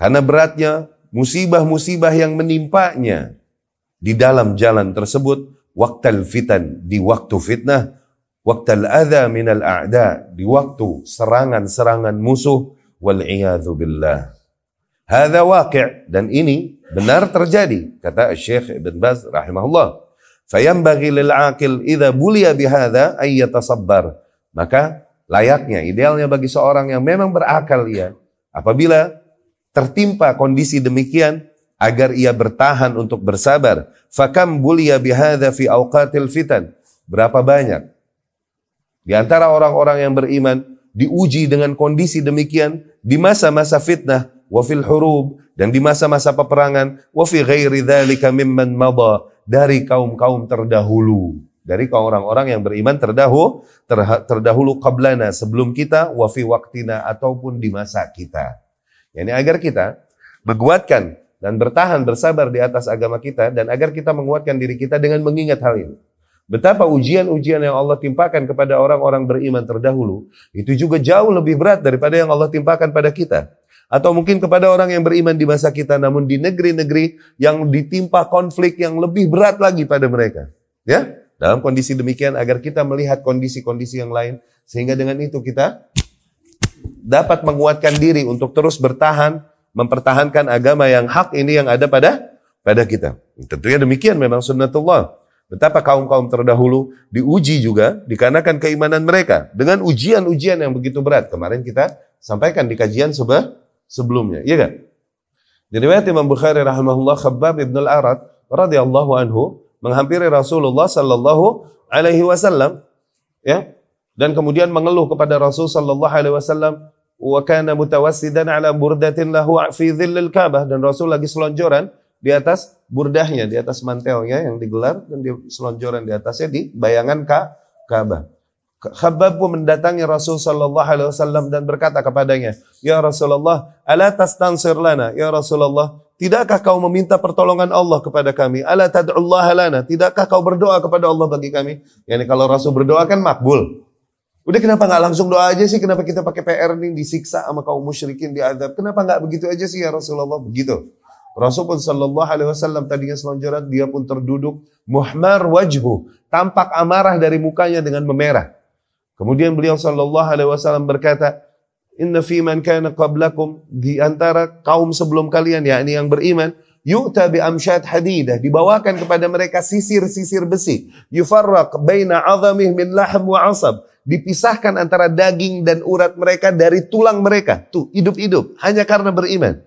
Karena beratnya musibah-musibah yang menimpanya di dalam jalan tersebut, waktu fitan, di waktu fitnah, waktu adha minal a'da, di waktu serangan-serangan musuh, wal billah. Hadha waqi' dan ini benar terjadi kata Syekh Ibn Baz rahimahullah. Fayambaghi lil aqil idza buliya bihadza ay. Maka layaknya, idealnya bagi seorang yang memang berakal ia, apabila tertimpa kondisi demikian, agar ia bertahan untuk bersabar. Fakam bulia bihadha fi awqatil fitan. Berapa banyak di antara orang-orang yang beriman diuji dengan kondisi demikian di masa-masa fitnah wa fil hurub dan di masa-masa peperangan wa fi ghairi dzalika mimman mada dari kaum-kaum terdahulu dari kaum orang-orang yang beriman terdahulu terdahulu qablana sebelum kita wa fi waktina ataupun di masa kita. Yani agar kita menguatkan dan bertahan bersabar di atas agama kita dan agar kita menguatkan diri kita dengan mengingat hal ini. Betapa ujian-ujian yang Allah timpakan kepada orang-orang beriman terdahulu itu juga jauh lebih berat daripada yang Allah timpakan pada kita. Atau mungkin kepada orang yang beriman di masa kita namun di negeri-negeri yang ditimpa konflik yang lebih berat lagi pada mereka. Ya, dalam kondisi demikian agar kita melihat kondisi-kondisi yang lain sehingga dengan itu kita dapat menguatkan diri untuk terus bertahan mempertahankan agama yang hak ini yang ada pada pada kita. Tentunya demikian memang sunnatullah. Betapa kaum-kaum terdahulu diuji juga dikarenakan keimanan mereka dengan ujian-ujian yang begitu berat. Kemarin kita sampaikan di kajian sebe sebelumnya, iya kan? Jadi Imam Bukhari rahimahullah Khabbab ibn al-Arad radhiyallahu anhu menghampiri Rasulullah sallallahu alaihi wasallam ya dan kemudian mengeluh kepada Rasul sallallahu alaihi wasallam wa kana mutawassidan ala burdatin lahu fi dhillil Ka'bah dan Rasul lagi selonjoran di atas burdahnya, di atas mantelnya yang digelar dan di selonjoran di atasnya di bayangan Ka Ka'bah. Khabbab pun mendatangi Rasul sallallahu alaihi wasallam dan berkata kepadanya, "Ya Rasulullah, ala tastansir lana? Ya Rasulullah, Tidakkah kau meminta pertolongan Allah kepada kami? Ala tad'ullaha lana? Tidakkah kau berdoa kepada Allah bagi kami? Yani kalau Rasul berdoa kan makbul. Udah kenapa nggak langsung doa aja sih? Kenapa kita pakai PR nih disiksa sama kaum musyrikin diadab? Kenapa nggak begitu aja sih ya Rasulullah? Begitu. Rasul pun sallallahu alaihi wasallam tadinya selonjoran dia pun terduduk muhmar wajhu tampak amarah dari mukanya dengan memerah. Kemudian beliau sallallahu alaihi wasallam berkata, Inna fi man kana qablakum di antara kaum sebelum kalian yakni yang beriman yu'ta bi amsyad hadidah. Dibawakan kepada mereka sisir-sisir besi. Yufarraq baina 'azamih min lahm wa 'asab. Dipisahkan antara daging dan urat mereka dari tulang mereka. Tuh hidup-hidup. Hanya karena beriman.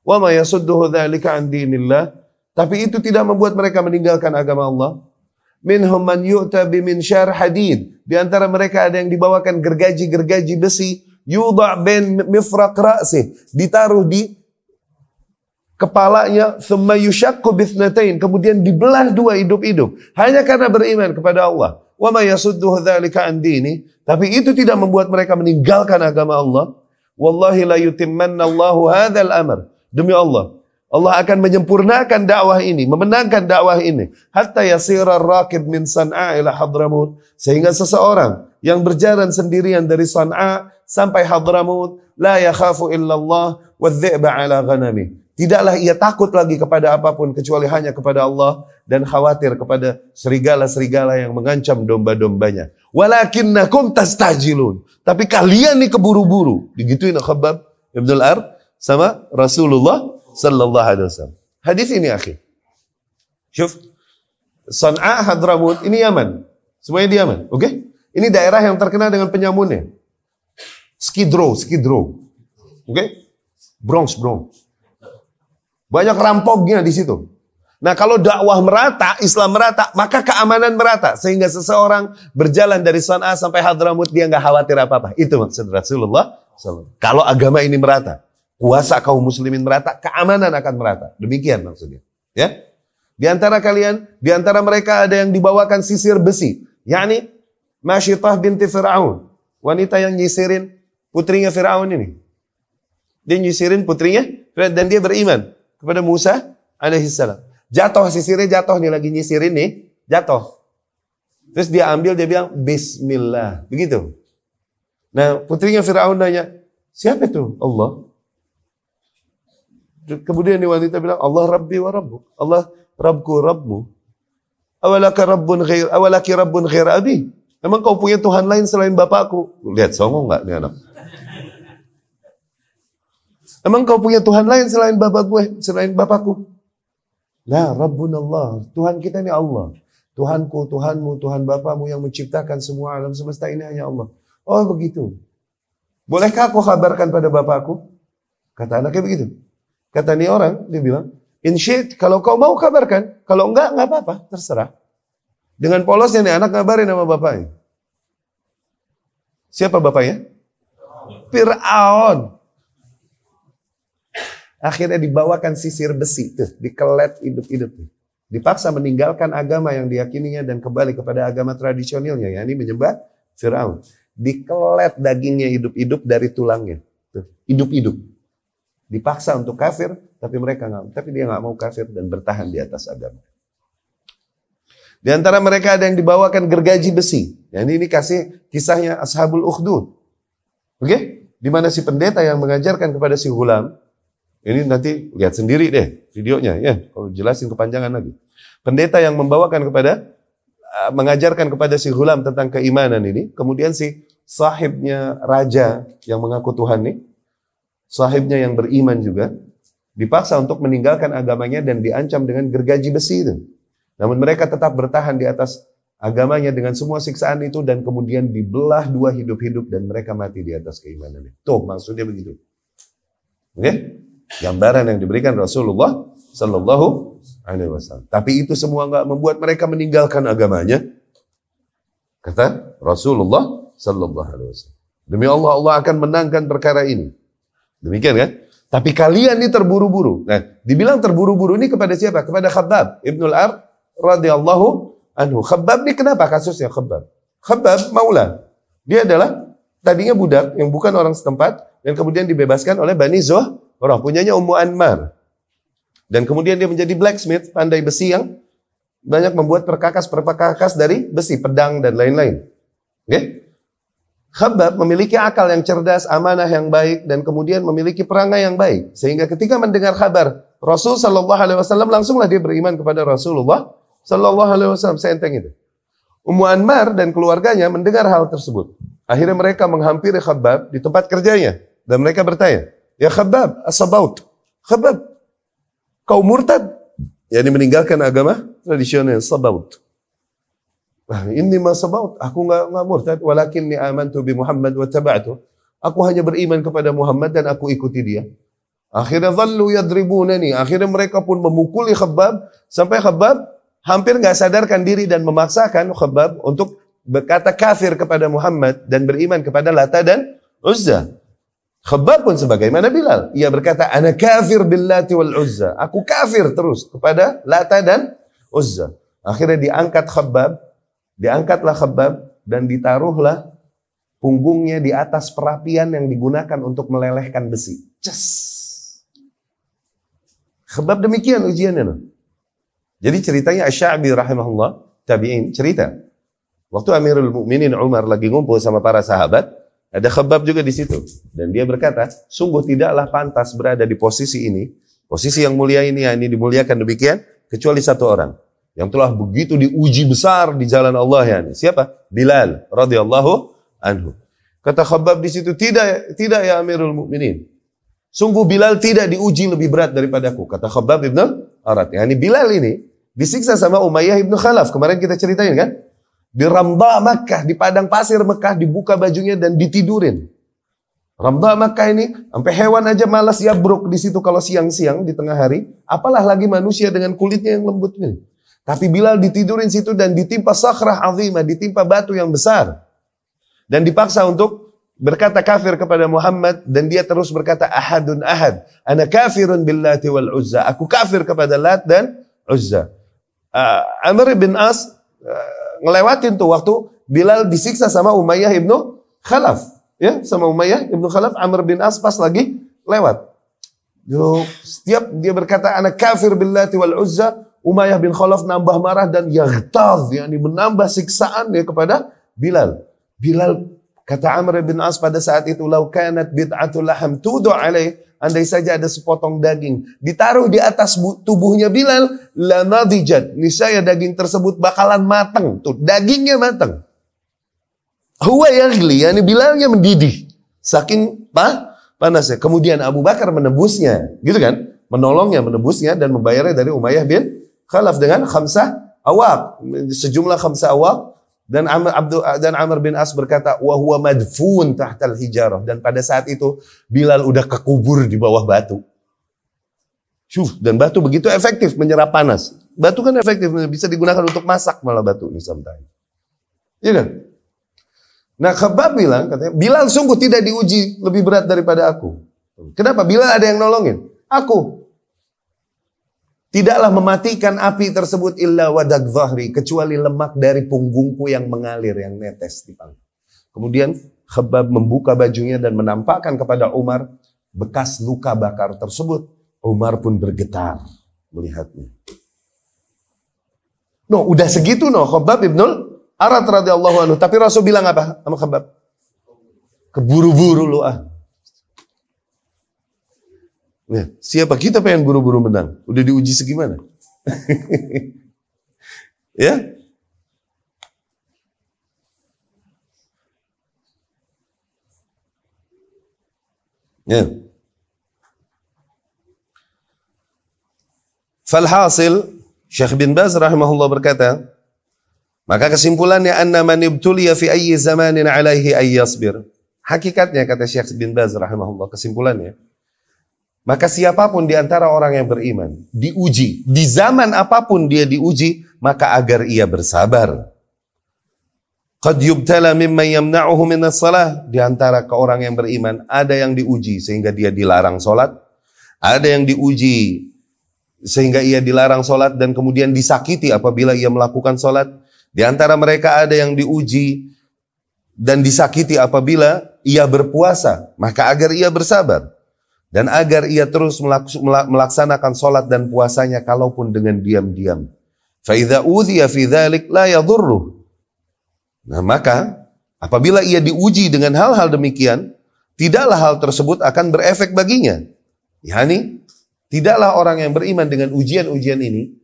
Wa ma yasudduhu dzalika an dinillah. Tapi itu tidak membuat mereka meninggalkan agama Allah. Minhum man yu'ta bi minsyar hadid. Di antara mereka ada yang dibawakan gergaji-gergaji besi. Yudha bin mifraq ra'sih. Ditaruh di kepalanya. Thumma yushakku bithnatain. Kemudian dibelah dua hidup-hidup. Hanya karena beriman kepada Allah. Wa ma yasudduhu dini. Tapi itu tidak membuat mereka meninggalkan agama Allah. Wallahi la yutimmanna Allahu hadzal amr. Demi Allah, Allah akan menyempurnakan dakwah ini, memenangkan dakwah ini. Hatta yasira rakib min San'a ila Hadramut. Sehingga seseorang yang berjalan sendirian dari San'a sampai Hadramut. La yakhafu illallah wa ala ghanami. Tidaklah ia takut lagi kepada apa pun kecuali hanya kepada Allah dan khawatir kepada serigala-serigala yang mengancam domba-dombanya. Walakinnakum tastajilun. Tapi kalian nih keburu-buru. Digituin Khabbab Ibn al-Ar sama Rasulullah sallallahu alaihi wasallam. Hadis ini akhir. Syuf. San'a Hadramut ini Yaman. Semuanya di Yaman, oke? Okay? Ini daerah yang terkenal dengan penyamunnya. Skidrow, Skidrow. Oke? Okay? Bronx, Bronx. Banyak rampoknya di situ. Nah kalau dakwah merata, Islam merata, maka keamanan merata. Sehingga seseorang berjalan dari San'a sampai Hadramut, dia nggak khawatir apa-apa. Itu maksud Rasulullah Kalau agama ini merata, kuasa kaum muslimin merata, keamanan akan merata. Demikian maksudnya. Ya. Di antara kalian, di antara mereka ada yang dibawakan sisir besi. yakni Masyitah binti Fir'aun. Wanita yang nyisirin putrinya Fir'aun ini. Dia nyisirin putrinya dan dia beriman kepada Musa alaihissalam. Jatuh sisirnya jatuh nih lagi nyisirin nih, jatuh. Terus dia ambil dia bilang Bismillah, begitu. Nah putrinya Fir'aun nanya, siapa itu? Allah. Kemudian wanita bilang, Allah Rabbi wa Rabbu. Allah Rabbku, Rabbmu. Awalaka Rabbun ghair, awalaki Rabbun ghair abi. Emang kau punya Tuhan lain selain Bapakku? Lihat songong nggak nih anak? Emang kau punya Tuhan lain selain bapak gue, selain bapakku? Nah, Rabbun Allah. Tuhan kita ini Allah. Tuhanku, Tuhanmu, Tuhan Bapamu yang menciptakan semua alam semesta ini hanya Allah. Oh begitu. Bolehkah aku kabarkan pada bapakku? Kata anaknya begitu. Kata ini orang, dia bilang, Insyid, kalau kau mau kabarkan. Kalau enggak, enggak apa-apa, terserah. Dengan polosnya nih anak ngabarin sama bapaknya. Siapa bapaknya? Fir'aun. Akhirnya dibawakan sisir besi, tuh, dikelet hidup-hidup. Dipaksa meninggalkan agama yang diyakininya dan kembali kepada agama tradisionalnya, yakni menyembah Firaun. Dikelet dagingnya hidup-hidup dari tulangnya. Hidup-hidup. Dipaksa untuk kafir, tapi mereka nggak, tapi dia nggak mau kafir dan bertahan di atas agama. Di antara mereka ada yang dibawakan gergaji besi. Ya, ini, ini kasih kisahnya Ashabul Ukhdud. Oke? Okay? Di mana si pendeta yang mengajarkan kepada si hulam, ini nanti lihat sendiri deh videonya ya, kalau jelasin kepanjangan lagi. Pendeta yang membawakan kepada uh, mengajarkan kepada si Hulam tentang keimanan ini, kemudian si sahibnya raja yang mengaku Tuhan nih, sahibnya yang beriman juga, dipaksa untuk meninggalkan agamanya dan diancam dengan gergaji besi itu. Namun mereka tetap bertahan di atas agamanya dengan semua siksaan itu dan kemudian dibelah dua hidup-hidup dan mereka mati di atas keimanan. Tuh maksudnya begitu. Oke? Okay? Gambaran yang diberikan Rasulullah Sallallahu Alaihi Wasallam. Tapi itu semua nggak membuat mereka meninggalkan agamanya. Kata Rasulullah Sallallahu Alaihi Wasallam. Demi Allah, Allah akan menangkan perkara ini. Demikian kan? Tapi kalian ini terburu-buru. Nah, dibilang terburu-buru ini kepada siapa? Kepada Khabbab Ibnul Ar radhiyallahu anhu. Khabbab ini kenapa kasusnya Khabbab? Khabbab maula. Dia adalah tadinya budak yang bukan orang setempat dan kemudian dibebaskan oleh Bani Zoh Orang punyanya Ummu Anmar. Dan kemudian dia menjadi blacksmith, pandai besi yang banyak membuat perkakas-perkakas dari besi, pedang dan lain-lain. Oke? Okay? Khabab memiliki akal yang cerdas, amanah yang baik, dan kemudian memiliki perangai yang baik. Sehingga ketika mendengar kabar Rasul Shallallahu Alaihi Wasallam langsunglah dia beriman kepada Rasulullah Shallallahu Alaihi Wasallam. Seenteng itu. Ummu Anmar dan keluarganya mendengar hal tersebut. Akhirnya mereka menghampiri Khabab di tempat kerjanya dan mereka bertanya, Ya Khabab, asabaut. Khabab, kau murtad. Yani meninggalkan agama tradisional, sabaut. Ah, ini ma sabaut, aku enggak enggak murtad, walakin ni amantu bi Muhammad wa taba'tu. Aku hanya beriman kepada Muhammad dan aku ikuti dia. Akhirnya dhallu yadribunani. Akhirnya mereka pun memukuli Khabab sampai Khabab hampir nggak sadarkan diri dan memaksakan Khabab untuk berkata kafir kepada Muhammad dan beriman kepada Lata dan Uzza. Khabbab pun sebagaimana Bilal. Ia berkata, Ana kafir billati wal uzza. Aku kafir terus kepada Lata dan Uzza. Akhirnya diangkat Khabbab. Diangkatlah Khabbab dan ditaruhlah punggungnya di atas perapian yang digunakan untuk melelehkan besi. Ces. Sebab demikian ujiannya. No? Jadi ceritanya Asy'abi rahimahullah, tabi'in, cerita. Waktu Amirul Mukminin Umar lagi ngumpul sama para sahabat, ada Khabbab juga di situ. Dan dia berkata, sungguh tidaklah pantas berada di posisi ini, posisi yang mulia ini, yang ini dimuliakan demikian, kecuali satu orang. Yang telah begitu diuji besar di jalan Allah ya. Siapa? Bilal radhiyallahu anhu. Kata Khabbab di situ, tidak tidak ya Amirul Mukminin. Sungguh Bilal tidak diuji lebih berat daripadaku. Kata Khabbab ibn Arat. Yani Bilal ini disiksa sama Umayyah ibn Khalaf. Kemarin kita ceritain kan? Di Ramda Makkah, di padang pasir Makkah dibuka bajunya dan ditidurin. Ramda Makkah ini sampai hewan aja malas yabruk di situ kalau siang-siang di tengah hari, apalah lagi manusia dengan kulitnya yang lembut ini. Tapi Bilal ditidurin situ dan ditimpa sakrah azimah, ditimpa batu yang besar. Dan dipaksa untuk berkata kafir kepada Muhammad dan dia terus berkata ahadun ahad. Ana kafirun billati wal uzza. Aku kafir kepada Lat dan Uzza. Uh, Amr bin As uh, ngelewatin tuh waktu Bilal disiksa sama Umayyah ibnu Khalaf. Ya, sama Umayyah ibnu Khalaf, Amr bin As pas lagi lewat. Yo, setiap dia berkata anak kafir billati wal uzza, Umayyah bin Khalaf nambah marah dan yaghtaz, yakni menambah siksaan ya kepada Bilal. Bilal kata Amr bin As pada saat itu, "Lau kanat bid'atul laham tudu alaih" andai saja ada sepotong daging ditaruh di atas tubuhnya Bilal, la nadijat. Niscaya daging tersebut bakalan matang. Tuh, dagingnya matang. Huwa yaghli, yani Bilalnya mendidih. Saking pa, panasnya. Kemudian Abu Bakar menebusnya, gitu kan? Menolongnya, menebusnya dan membayarnya dari Umayyah bin Khalaf dengan khamsah awak. Sejumlah khamsah awak dan Amr, Abdul, dan Amr bin As berkata, wahwa madfun tahtal hijarah. Dan pada saat itu Bilal udah kekubur di bawah batu. Syuf, dan batu begitu efektif menyerap panas. Batu kan efektif, bisa digunakan untuk masak malah batu ini sometimes. Iya kan? Nah Khabab bilang, katanya, Bilal sungguh tidak diuji lebih berat daripada aku. Kenapa? Bilal ada yang nolongin. Aku. Tidaklah mematikan api tersebut illa wadak zahri, kecuali lemak dari punggungku yang mengalir, yang netes di panggung. Kemudian Khabab membuka bajunya dan menampakkan kepada Umar bekas luka bakar tersebut. Umar pun bergetar melihatnya. No, udah segitu no, Khabab ibnul Arat radhiyallahu anhu. Tapi Rasul bilang apa sama Khabab? Keburu-buru lu ah. Ya, siapa kita pengen buru-buru menang? Udah diuji segimana? ya? Ya. Falhasil, Syekh bin Baz rahimahullah berkata, maka kesimpulannya anna man ibtuliya fi ayyi zamanin alaihi ay yasbir. Hakikatnya kata Syekh bin Baz rahimahullah kesimpulannya maka siapa pun di antara orang yang beriman diuji, di zaman apa pun dia diuji, maka agar ia bersabar. Qad yubtala mimman yamna'uhu minas salah. Di antara ke orang yang beriman, ada yang diuji sehingga dia dilarang solat. Ada yang diuji sehingga ia dilarang solat dan kemudian disakiti apabila ia melakukan solat. Di antara mereka ada yang diuji dan disakiti apabila ia berpuasa. Maka agar ia bersabar. Dan agar ia terus melaksanakan solat dan puasanya kalaupun dengan diam-diam. Fa'idha fi dhalik la. Nah maka apabila ia diuji dengan hal-hal demikian, tidaklah hal tersebut akan berefek baginya. Yani, tidaklah orang yang beriman dengan ujian-ujian ini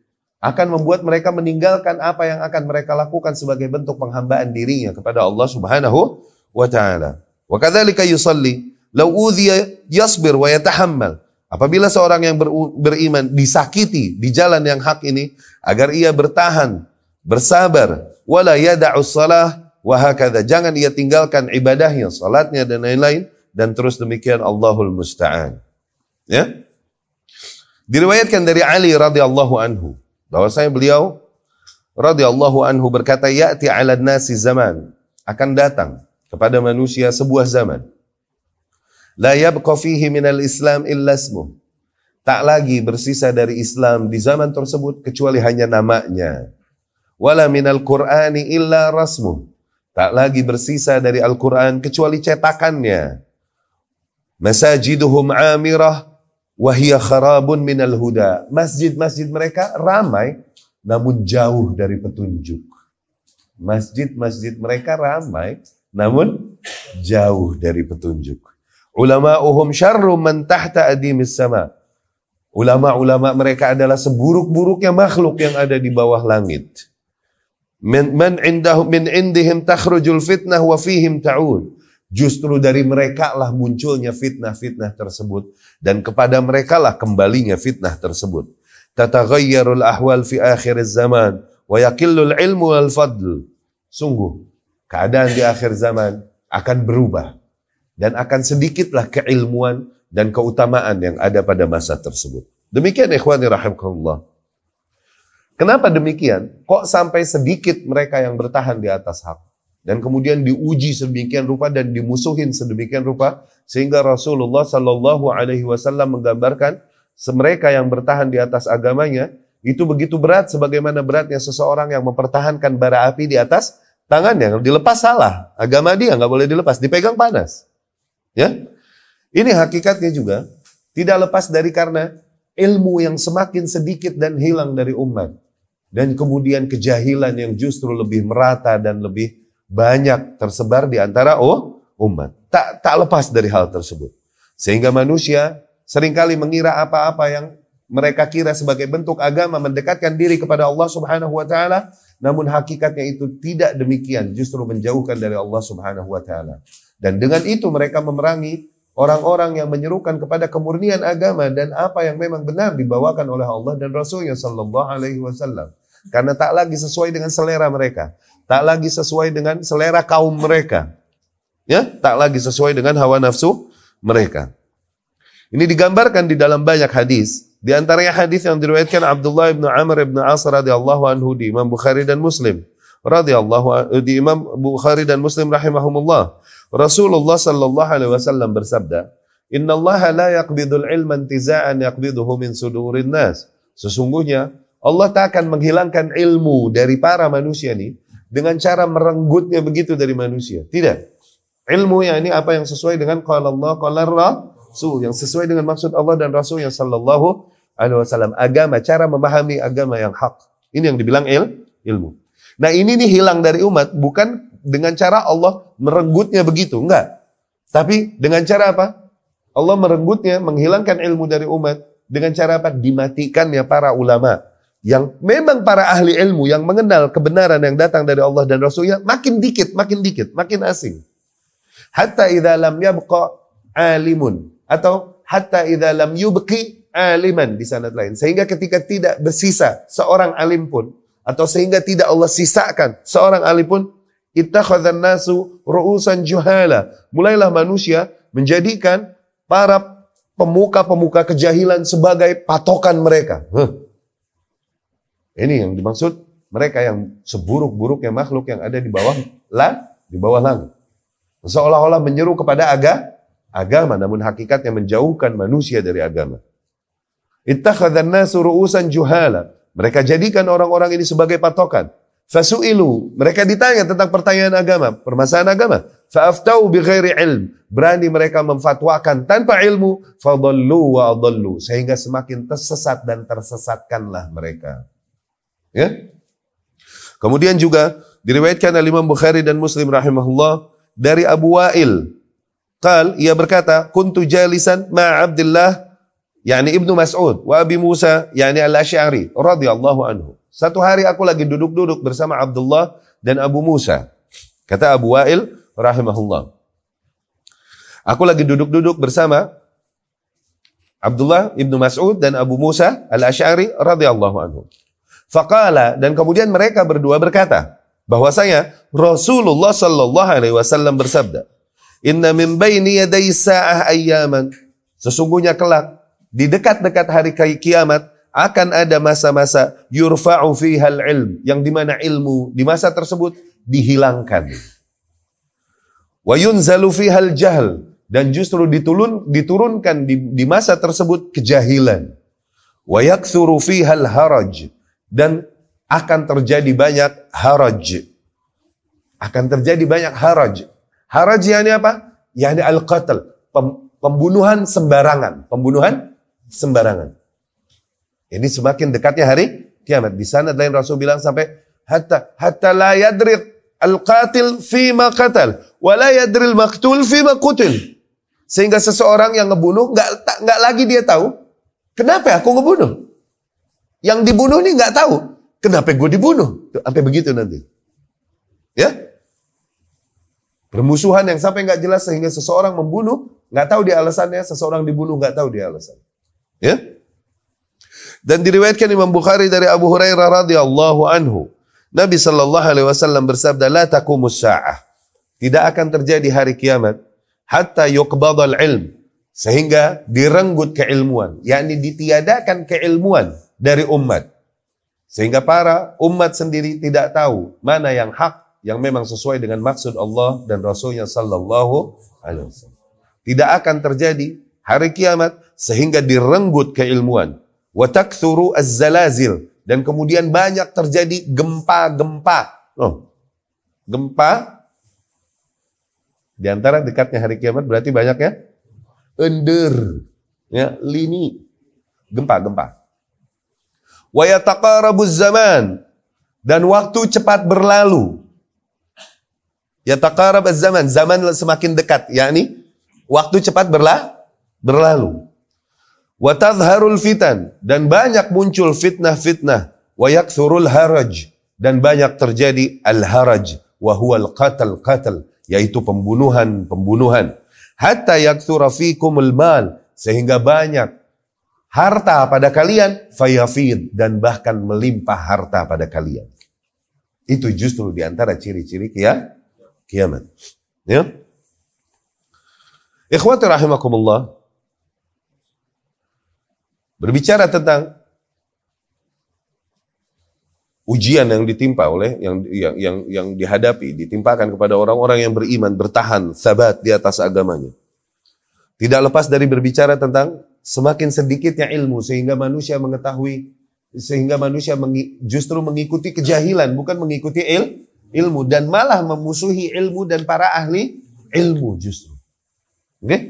akan membuat mereka meninggalkan apa yang akan mereka lakukan sebagai bentuk penghambaan dirinya kepada Allah Subhanahu wa taala. Wa kadzalika yusalli Lau udhiya yasbir wa yatahammal. Apabila seorang yang ber, beriman disakiti di jalan yang hak ini agar ia bertahan, bersabar, wala yada'u salah wa hakadha. Jangan ia tinggalkan ibadahnya, salatnya dan lain-lain dan terus demikian Allahul musta'an. Ya? Diriwayatkan dari Ali radhiyallahu anhu bahwasanya beliau radhiyallahu anhu berkata ya'ti 'ala nasi zaman akan datang kepada manusia sebuah zaman La yabqa fihi minal Islam illa ismuh. Tak lagi bersisa dari Islam di zaman tersebut kecuali hanya namanya. Wala minal Qur'ani illa rasmuh. Tak lagi bersisa dari Al-Quran kecuali cetakannya. Masajiduhum amirah wahiyah kharabun minal huda. Masjid-masjid mereka ramai namun jauh dari petunjuk. Masjid-masjid mereka ramai namun jauh dari petunjuk. Ulama'uhum syarrum man tahta adimis sama. Ulama-ulama mereka adalah seburuk-buruknya makhluk yang ada di bawah langit. Man, man indahum min indihim takhrujul fitnah wa fihim ta'ud. Justru dari mereka lah munculnya fitnah-fitnah tersebut dan kepada mereka lah kembalinya fitnah tersebut. Tataghayyarul ahwal fi akhir zaman wa yaqillul ilmu wal fadl. Sungguh keadaan di akhir zaman akan berubah dan akan sedikitlah keilmuan dan keutamaan yang ada pada masa tersebut. Demikian ikhwani rahimakumullah. Kenapa demikian? Kok sampai sedikit mereka yang bertahan di atas hak? Dan kemudian diuji sedemikian rupa dan dimusuhin sedemikian rupa sehingga Rasulullah Shallallahu Alaihi Wasallam menggambarkan mereka yang bertahan di atas agamanya itu begitu berat sebagaimana beratnya seseorang yang mempertahankan bara api di atas tangannya. Dilepas salah, agama dia nggak boleh dilepas, dipegang panas. Ya, ini hakikatnya juga tidak lepas dari karena ilmu yang semakin sedikit dan hilang dari umat dan kemudian kejahilan yang justru lebih merata dan lebih banyak tersebar di antara oh umat. Tak tak lepas dari hal tersebut. Sehingga manusia sering kali mengira apa-apa yang mereka kira sebagai bentuk agama mendekatkan diri kepada Allah Subhanahu wa taala, namun hakikatnya itu tidak demikian, justru menjauhkan dari Allah Subhanahu wa taala. Dan dengan itu mereka memerangi orang-orang yang menyerukan kepada kemurnian agama dan apa yang memang benar dibawakan oleh Allah dan Rasulnya Sallallahu Alaihi Wasallam. Karena tak lagi sesuai dengan selera mereka. Tak lagi sesuai dengan selera kaum mereka. Ya, tak lagi sesuai dengan hawa nafsu mereka. Ini digambarkan di dalam banyak hadis. Di antaranya hadis yang diriwayatkan Abdullah bin Amr bin As radhiyallahu anhu di Imam Bukhari dan Muslim. Radhiyallahu di Imam Bukhari dan Muslim rahimahumullah. Rasulullah sallallahu alaihi wasallam bersabda, "Inna Allah la yaqbidul ilma intiza'an yaqbiduhu min sudurin nas." Sesungguhnya Allah tak akan menghilangkan ilmu dari para manusia ini dengan cara merenggutnya begitu dari manusia. Tidak. Ilmu yang ini apa yang sesuai dengan qala Allah qala Rasul yang sesuai dengan maksud Allah dan Rasul yang sallallahu alaihi wasallam. Agama, cara memahami agama yang hak. Ini yang dibilang il, ilmu. Nah, ini nih hilang dari umat bukan dengan cara Allah merenggutnya begitu, enggak. Tapi dengan cara apa? Allah merenggutnya, menghilangkan ilmu dari umat dengan cara apa? Dimatikannya para ulama yang memang para ahli ilmu yang mengenal kebenaran yang datang dari Allah dan Rasulnya makin dikit, makin dikit, makin asing. Hatta idza lam yabqa alimun atau hatta idza lam yubqi aliman di sanad lain. Sehingga ketika tidak bersisa seorang alim pun atau sehingga tidak Allah sisakan seorang alim pun ittakhadhan nasu ru'usan juhala. Mulailah manusia menjadikan para pemuka-pemuka kejahilan sebagai patokan mereka. Huh ini yang dimaksud mereka yang seburuk-buruknya makhluk yang ada di bawah lah di bawah langit. Seolah-olah menyeru kepada aga, agama namun hakikatnya menjauhkan manusia dari agama. Ittakhadhan nasu ru'usan juhala. Mereka jadikan orang-orang ini sebagai patokan. Fasu'ilu. Mereka ditanya tentang pertanyaan agama, permasalahan agama. Fa'aftau bi ghairi ilm. Berani mereka memfatwakan tanpa ilmu. Fadallu wa adallu. Sehingga semakin tersesat dan tersesatkanlah mereka. Ya. Kemudian juga diriwayatkan oleh Imam Bukhari dan Muslim rahimahullah dari Abu Wa'il. Qal ia berkata, "Kuntu jalisan ma Abdullah yakni Ibnu Mas'ud wa Abi Musa yakni Al-Asy'ari radhiyallahu anhu." Satu hari aku lagi duduk-duduk bersama Abdullah dan Abu Musa. Kata Abu Wa'il rahimahullah. Aku lagi duduk-duduk bersama Abdullah ibnu Mas'ud dan Abu Musa al-Ash'ari radhiyallahu anhu. Faqala dan kemudian mereka berdua berkata bahwasanya Rasulullah sallallahu alaihi wasallam bersabda, "Inna min baini yaday sa'ah ayyaman." Sesungguhnya kelak di dekat-dekat hari kiamat akan ada masa-masa yurfa'u fiha ilm yang di mana ilmu di masa tersebut dihilangkan. Wa yunzalu fiha jahl dan justru diturun, diturunkan di, di masa tersebut kejahilan. Wa yakthuru fiha haraj dan akan terjadi banyak haraj. Akan terjadi banyak haraj. Haraj yakni apa? Yani al-qatl. Pembunuhan sembarangan. Pembunuhan sembarangan. Ini semakin dekatnya hari kiamat. Di sana lain Rasul bilang sampai hatta hatta la yadri al-qatil fi ma qatal wa la yadri al-maqtul fi ma qutil. Sehingga seseorang yang ngebunuh nggak nggak lagi dia tahu kenapa aku ngebunuh. Yang dibunuh ini nggak tahu kenapa gue dibunuh. Sampai begitu nanti. Ya, Permusuhan yang sampai nggak jelas sehingga seseorang membunuh, nggak tahu dia alasannya, seseorang dibunuh nggak tahu dia alasan. Ya. Dan diriwayatkan Imam Bukhari dari Abu Hurairah radhiyallahu anhu. Nabi sallallahu alaihi wasallam bersabda, "La taqumus sa'ah." Tidak akan terjadi hari kiamat hatta yuqbadal ilm sehingga direnggut keilmuan, yakni ditiadakan keilmuan dari umat. Sehingga para umat sendiri tidak tahu mana yang hak yang memang sesuai dengan maksud Allah dan Rasulnya Sallallahu Alaihi Wasallam. Tidak akan terjadi hari kiamat sehingga direnggut keilmuan. Watakthuru az-zalazil dan kemudian banyak terjadi gempa-gempa. Oh, gempa di antara dekatnya hari kiamat berarti banyak ya ender, ya lini, gempa-gempa. Wa zaman dan waktu cepat berlalu. Ya taqarab zaman, zaman semakin dekat, yakni waktu cepat berlah, berlalu. Wa tadharul fitan dan banyak muncul fitnah-fitnah wa yakthurul haraj dan banyak terjadi al-haraj wa huwa al-qatl qatl yaitu pembunuhan-pembunuhan hatta yakthura fikumul mal sehingga banyak harta pada kalian fayafid dan bahkan melimpah harta pada kalian. Itu justru di antara ciri-ciri ya kiamat. Ya. Ikhwati rahimakumullah. Berbicara tentang ujian yang ditimpa oleh yang yang yang, yang dihadapi, ditimpakan kepada orang-orang yang beriman, bertahan, sabat di atas agamanya. Tidak lepas dari berbicara tentang semakin sedikitnya ilmu sehingga manusia mengetahui sehingga manusia mengi, justru mengikuti kejahilan bukan mengikuti il, ilmu dan malah memusuhi ilmu dan para ahli ilmu justru. Oke? Okay?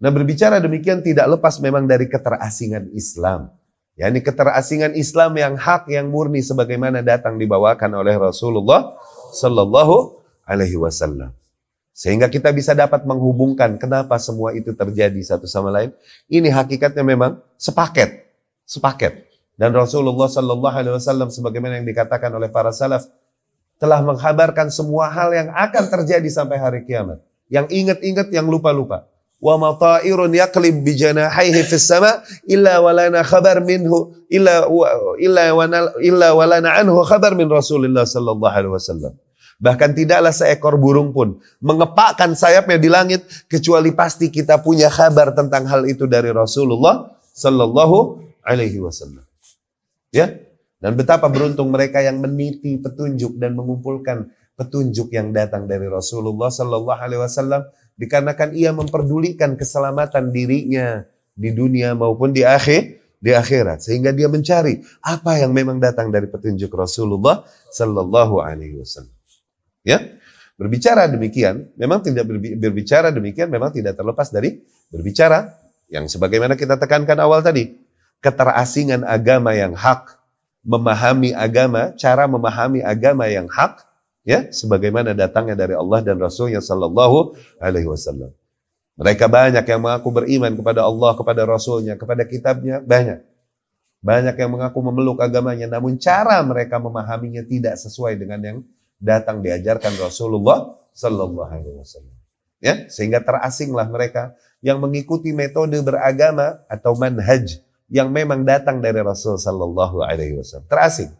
Nah berbicara demikian tidak lepas memang dari keterasingan Islam. Ya, ini keterasingan Islam yang hak, yang murni sebagaimana datang dibawakan oleh Rasulullah Sallallahu Alaihi Wasallam. Sehingga kita bisa dapat menghubungkan kenapa semua itu terjadi satu sama lain. Ini hakikatnya memang sepaket, sepaket. Dan Rasulullah Sallallahu Alaihi Wasallam sebagaimana yang dikatakan oleh para salaf, telah menghabarkan semua hal yang akan terjadi sampai hari kiamat. Yang ingat-ingat, yang lupa-lupa. Wa mata'irun yaqlib bi janahaihi fis sama illa walana khabar minhu illa illa wana illa walana anhu khabar min Rasulullah sallallahu alaihi wasallam. Bahkan tidaklah seekor burung pun mengepakkan sayapnya di langit kecuali pasti kita punya kabar tentang hal itu dari Rasulullah sallallahu alaihi wasallam. Ya, dan betapa beruntung mereka yang meniti petunjuk dan mengumpulkan petunjuk yang datang dari Rasulullah Sallallahu Alaihi Wasallam dikarenakan ia memperdulikan keselamatan dirinya di dunia maupun di akhir di akhirat. Sehingga dia mencari apa yang memang datang dari petunjuk Rasulullah Sallallahu Alaihi Wasallam. Ya, berbicara demikian memang tidak berbicara demikian memang tidak terlepas dari berbicara yang sebagaimana kita tekankan awal tadi. Keterasingan agama yang hak memahami agama, cara memahami agama yang hak, ya, sebagaimana datangnya dari Allah dan Rasulnya Sallallahu Alaihi Wasallam. Mereka banyak yang mengaku beriman kepada Allah, kepada Rasulnya, kepada kitabnya, banyak. Banyak yang mengaku memeluk agamanya, namun cara mereka memahaminya tidak sesuai dengan yang datang diajarkan Rasulullah Sallallahu Alaihi Wasallam. Ya, sehingga terasinglah mereka yang mengikuti metode beragama atau manhaj yang memang datang dari Rasul Sallallahu Alaihi Wasallam. Terasing.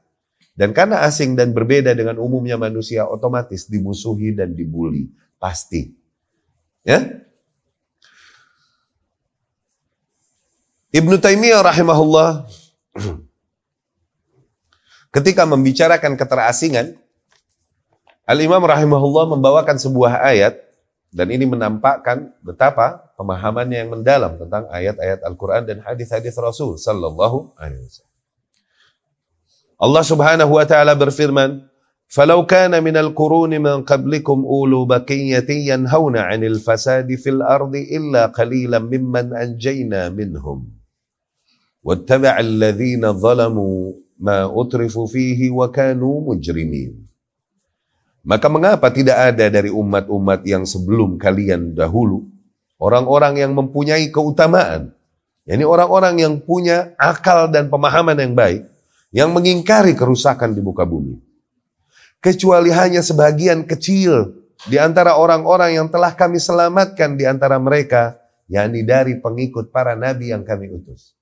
Dan karena asing dan berbeda dengan umumnya manusia, otomatis dimusuhi dan dibully. Pasti. Ya? Ibnu Taimiyah rahimahullah ketika membicarakan keterasingan, Al-Imam rahimahullah membawakan sebuah ayat dan ini menampakkan betapa pemahamannya yang mendalam tentang ayat-ayat Al-Quran dan hadis-hadis Rasul Sallallahu Alaihi Wasallam. Allah Subhanahu Wa Taala berfirman, فلو كان من القرون من قبلكم أولو بقية ينهون عن الفساد في الأرض إلا قليلا ممن أنجينا منهم واتبع الذين ظلموا ما أترفوا فيه وكانوا مجرمين Maka mengapa tidak ada dari umat-umat yang sebelum kalian dahulu orang-orang yang mempunyai keutamaan, yakni orang-orang yang punya akal dan pemahaman yang baik, yang mengingkari kerusakan di muka bumi. Kecuali hanya sebagian kecil di antara orang-orang yang telah kami selamatkan di antara mereka, yakni dari pengikut para nabi yang kami utus.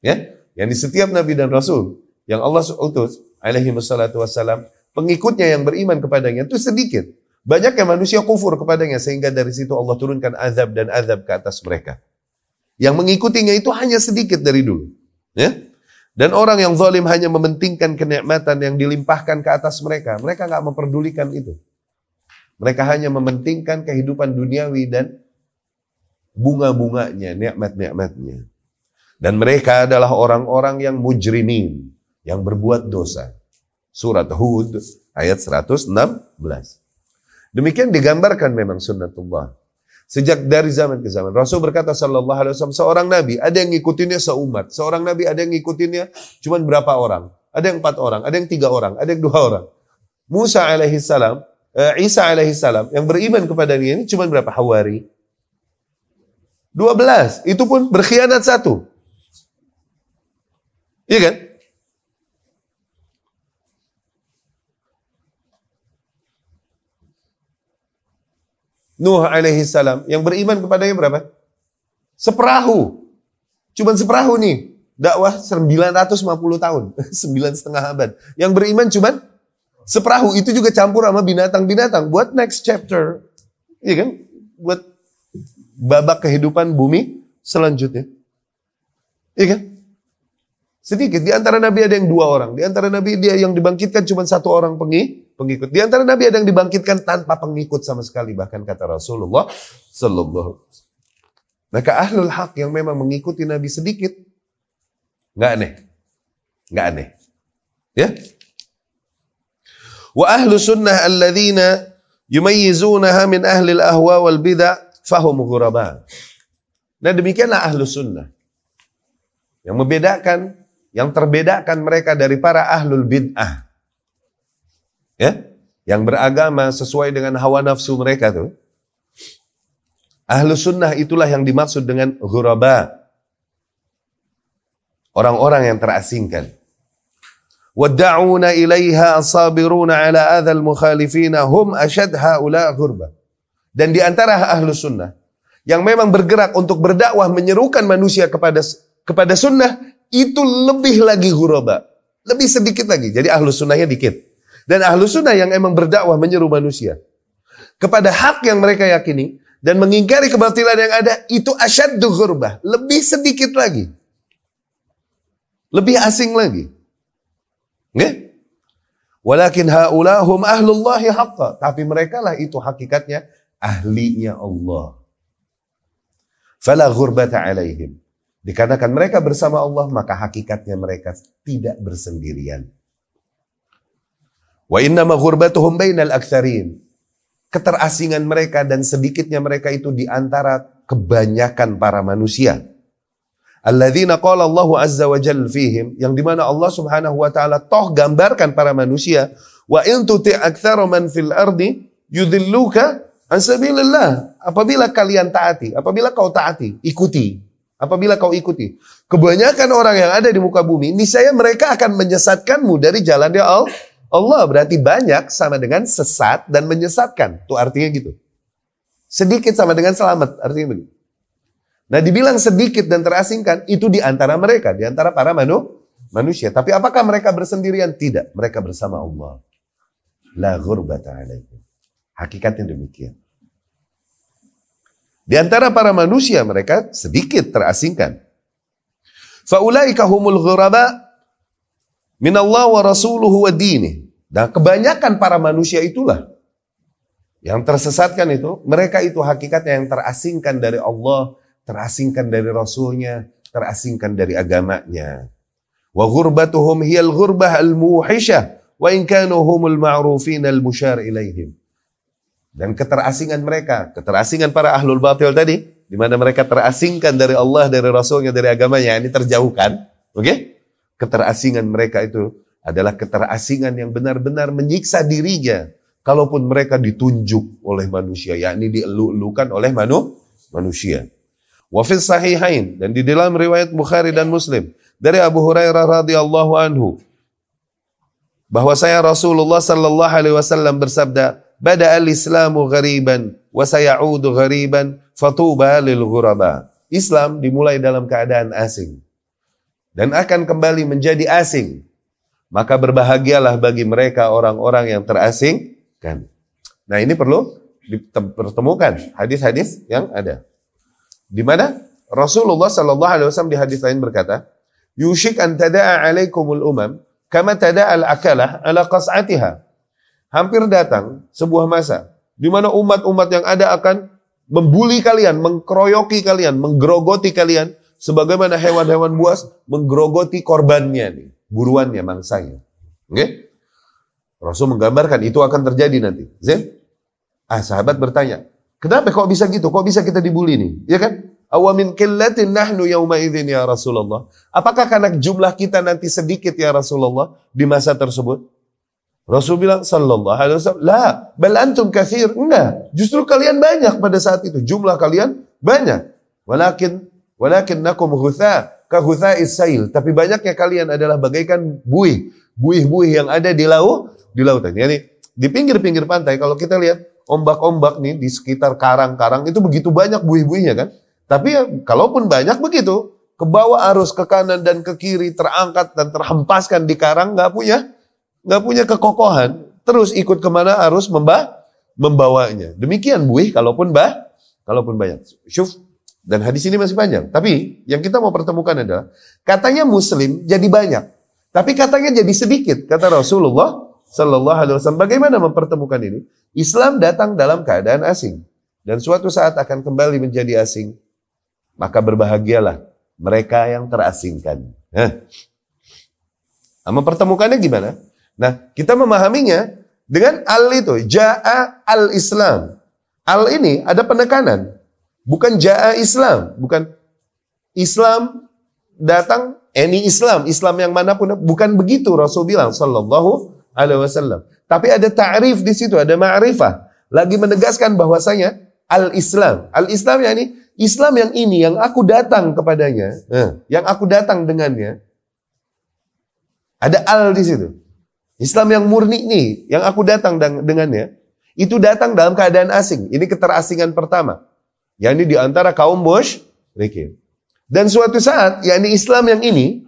Ya, yang setiap nabi dan rasul yang Allah utus alaihi wassalatu wassalam pengikutnya yang beriman kepadanya itu sedikit. Banyak yang manusia kufur kepadanya sehingga dari situ Allah turunkan azab dan azab ke atas mereka. Yang mengikutinya itu hanya sedikit dari dulu. Ya? Dan orang yang zalim hanya mementingkan kenikmatan yang dilimpahkan ke atas mereka. Mereka nggak memperdulikan itu. Mereka hanya mementingkan kehidupan duniawi dan bunga-bunganya, nikmat-nikmatnya. Dan mereka adalah orang-orang yang mujrimin, yang berbuat dosa. Surat Hud ayat 116. Demikian digambarkan memang sunnatullah. Sejak dari zaman ke zaman. Rasul berkata sallallahu alaihi wasallam, seorang nabi ada yang ngikutinnya seumat. Seorang nabi ada yang ngikutinnya cuma berapa orang. Ada yang empat orang, ada yang tiga orang, ada yang dua orang. Musa alaihi salam, eh, Isa alaihi salam yang beriman kepada dia ini cuma berapa hawari? Dua belas. Itu pun berkhianat satu. Iya kan? Nuh alaihi salam yang beriman kepadanya berapa? Seperahu. Cuman seperahu nih. Dakwah 950 tahun. Sembilan setengah abad. Yang beriman cuman seperahu. Itu juga campur sama binatang-binatang. Buat next chapter. Iya kan? Buat babak kehidupan bumi selanjutnya. Iya kan? Sedikit. Di antara nabi ada yang dua orang. Di antara nabi dia yang dibangkitkan cuma satu orang pengi, pengikut. Di antara nabi ada yang dibangkitkan tanpa pengikut sama sekali bahkan kata Rasulullah sallallahu Maka ahlul hak yang memang mengikuti nabi sedikit nggak aneh. nggak aneh. Ya? Wa ahlu sunnah alladzina yumayyizunaha min ahli al-ahwa wal bid'ah fahum ghuraba. Nah demikianlah ahlu sunnah. Yang membedakan, yang terbedakan mereka dari para ahlul bid'ah ya, yang beragama sesuai dengan hawa nafsu mereka tuh. Ahlu sunnah itulah yang dimaksud dengan ghuraba. Orang-orang yang terasingkan. Wadda'una ilaiha asabiruna ala adhal mukhalifina hum ashad haula ghurba. Dan di antara ahlu sunnah yang memang bergerak untuk berdakwah menyerukan manusia kepada kepada sunnah itu lebih lagi ghuraba. Lebih sedikit lagi. Jadi ahlu sunnahnya dikit. Dan ahlu sunnah yang emang berdakwah menyeru manusia. Kepada hak yang mereka yakini. Dan mengingkari kebatilan yang ada. Itu asyaddu ghurbah. Lebih sedikit lagi. Lebih asing lagi. Nggak? Walakin haulahum ahlullahi haqqa. Tapi mereka lah itu hakikatnya ahlinya Allah. Fala ghurbata alaihim. Dikarenakan mereka bersama Allah, maka hakikatnya mereka tidak bersendirian. Wa inna ghurbatuhum bainal aktsarin. Keterasingan mereka dan sedikitnya mereka itu di antara kebanyakan para manusia. Alladzina qala Allahu azza wa jalla fihim yang di mana Allah Subhanahu wa taala toh gambarkan para manusia wa in tuti aktsara man fil ardi yudilluka an sabilillah. Apabila kalian taati, apabila kau taati, ikuti. Apabila kau ikuti. Kebanyakan orang yang ada di muka bumi, niscaya mereka akan menyesatkanmu dari jalan ya Allah. Allah berarti banyak sama dengan sesat dan menyesatkan. Itu artinya gitu. Sedikit sama dengan selamat, artinya begitu. Nah dibilang sedikit dan terasingkan, itu di antara mereka, di antara para manu, manusia. Tapi apakah mereka bersendirian? Tidak, mereka bersama Allah. La ghurbata alaikum. Hakikatnya demikian. Di antara para manusia mereka sedikit terasingkan. Faulaika humul ghuraba Minallah wa rasuluhu wa dini. Dan kebanyakan para manusia itulah yang tersesatkan itu, mereka itu hakikatnya yang terasingkan dari Allah, terasingkan dari Rasulnya, terasingkan dari agamanya. Wa ghurbatuhum hiyal ghurbah al-muhishah wa in kanu humul ma'rufin al-musyar ilaihim. Dan keterasingan mereka, keterasingan para ahlul batil tadi, di mana mereka terasingkan dari Allah, dari Rasulnya, dari agamanya, ini terjauhkan. Oke? Okay? Keterasingan mereka itu adalah keterasingan yang benar-benar menyiksa dirinya. Kalaupun mereka ditunjuk oleh manusia, yakni dielu-elukan oleh manu, manusia. Wafil sahihain dan di dalam riwayat Bukhari dan Muslim dari Abu Hurairah radhiyallahu anhu bahwa saya Rasulullah sallallahu alaihi wasallam bersabda, "Bada al-Islamu ghariban wa sayaudu ghariban fatuba lil ghuraba." Islam dimulai dalam keadaan asing dan akan kembali menjadi asing. Maka berbahagialah bagi mereka orang-orang yang terasingkan. Nah, ini perlu dipertemukan hadis-hadis yang ada. Di mana Rasulullah Shallallahu Alaihi Wasallam di hadis lain berkata, "Yushik an tada'a alaikumul umam kama tada'a al-akalah ala qas'atiha." Hampir datang sebuah masa di mana umat-umat yang ada akan membuli kalian, mengkroyoki kalian, menggerogoti kalian sebagaimana hewan-hewan buas menggerogoti korbannya nih, buruannya, mangsanya. Oke? Okay? Rasul menggambarkan itu akan terjadi nanti. Zen? Ah, sahabat bertanya, Kenapa kok bisa gitu? Kok bisa kita dibully nih? Ya kan? Awamin killatin nahnu yauma idzin ya Rasulullah. Apakah karena jumlah kita nanti sedikit ya Rasulullah di masa tersebut? Rasul bilang sallallahu alaihi wasallam, "La, bal antum katsir." Enggak, justru kalian banyak pada saat itu. Jumlah kalian banyak. Walakin walakin nakum hutha ka hutha isail. Tapi banyaknya kalian adalah bagaikan buih, buih-buih yang ada di laut, di lautan. Yani di pinggir-pinggir pantai kalau kita lihat ombak-ombak nih di sekitar karang-karang itu begitu banyak buih-buihnya kan. Tapi ya, kalaupun banyak begitu, ke bawah arus ke kanan dan ke kiri terangkat dan terhempaskan di karang nggak punya nggak punya kekokohan terus ikut ke mana arus memba membawanya demikian buih kalaupun bah kalaupun banyak syuf dan hadis ini masih panjang tapi yang kita mau pertemukan adalah katanya muslim jadi banyak tapi katanya jadi sedikit kata Rasulullah Sallallahu Alaihi Wasallam bagaimana mempertemukan ini Islam datang dalam keadaan asing dan suatu saat akan kembali menjadi asing. Maka berbahagialah mereka yang terasingkan. Nah, mempertemukannya gimana? Nah, kita memahaminya dengan al itu, ja'a al-Islam. Al ini ada penekanan. Bukan ja'a Islam, bukan Islam datang any Islam, Islam yang mana pun bukan begitu Rasul bilang sallallahu alaihi wasallam. Tapi ada ta'rif di situ, ada ma'rifah. Lagi menegaskan bahwasanya al-Islam. Al-Islam yakni Islam yang ini yang aku datang kepadanya, eh, yang aku datang dengannya. Ada al di situ. Islam yang murni nih, yang aku datang dengannya, itu datang dalam keadaan asing. Ini keterasingan pertama. Yakni di antara kaum musyrikin. Dan suatu saat, yakni Islam yang ini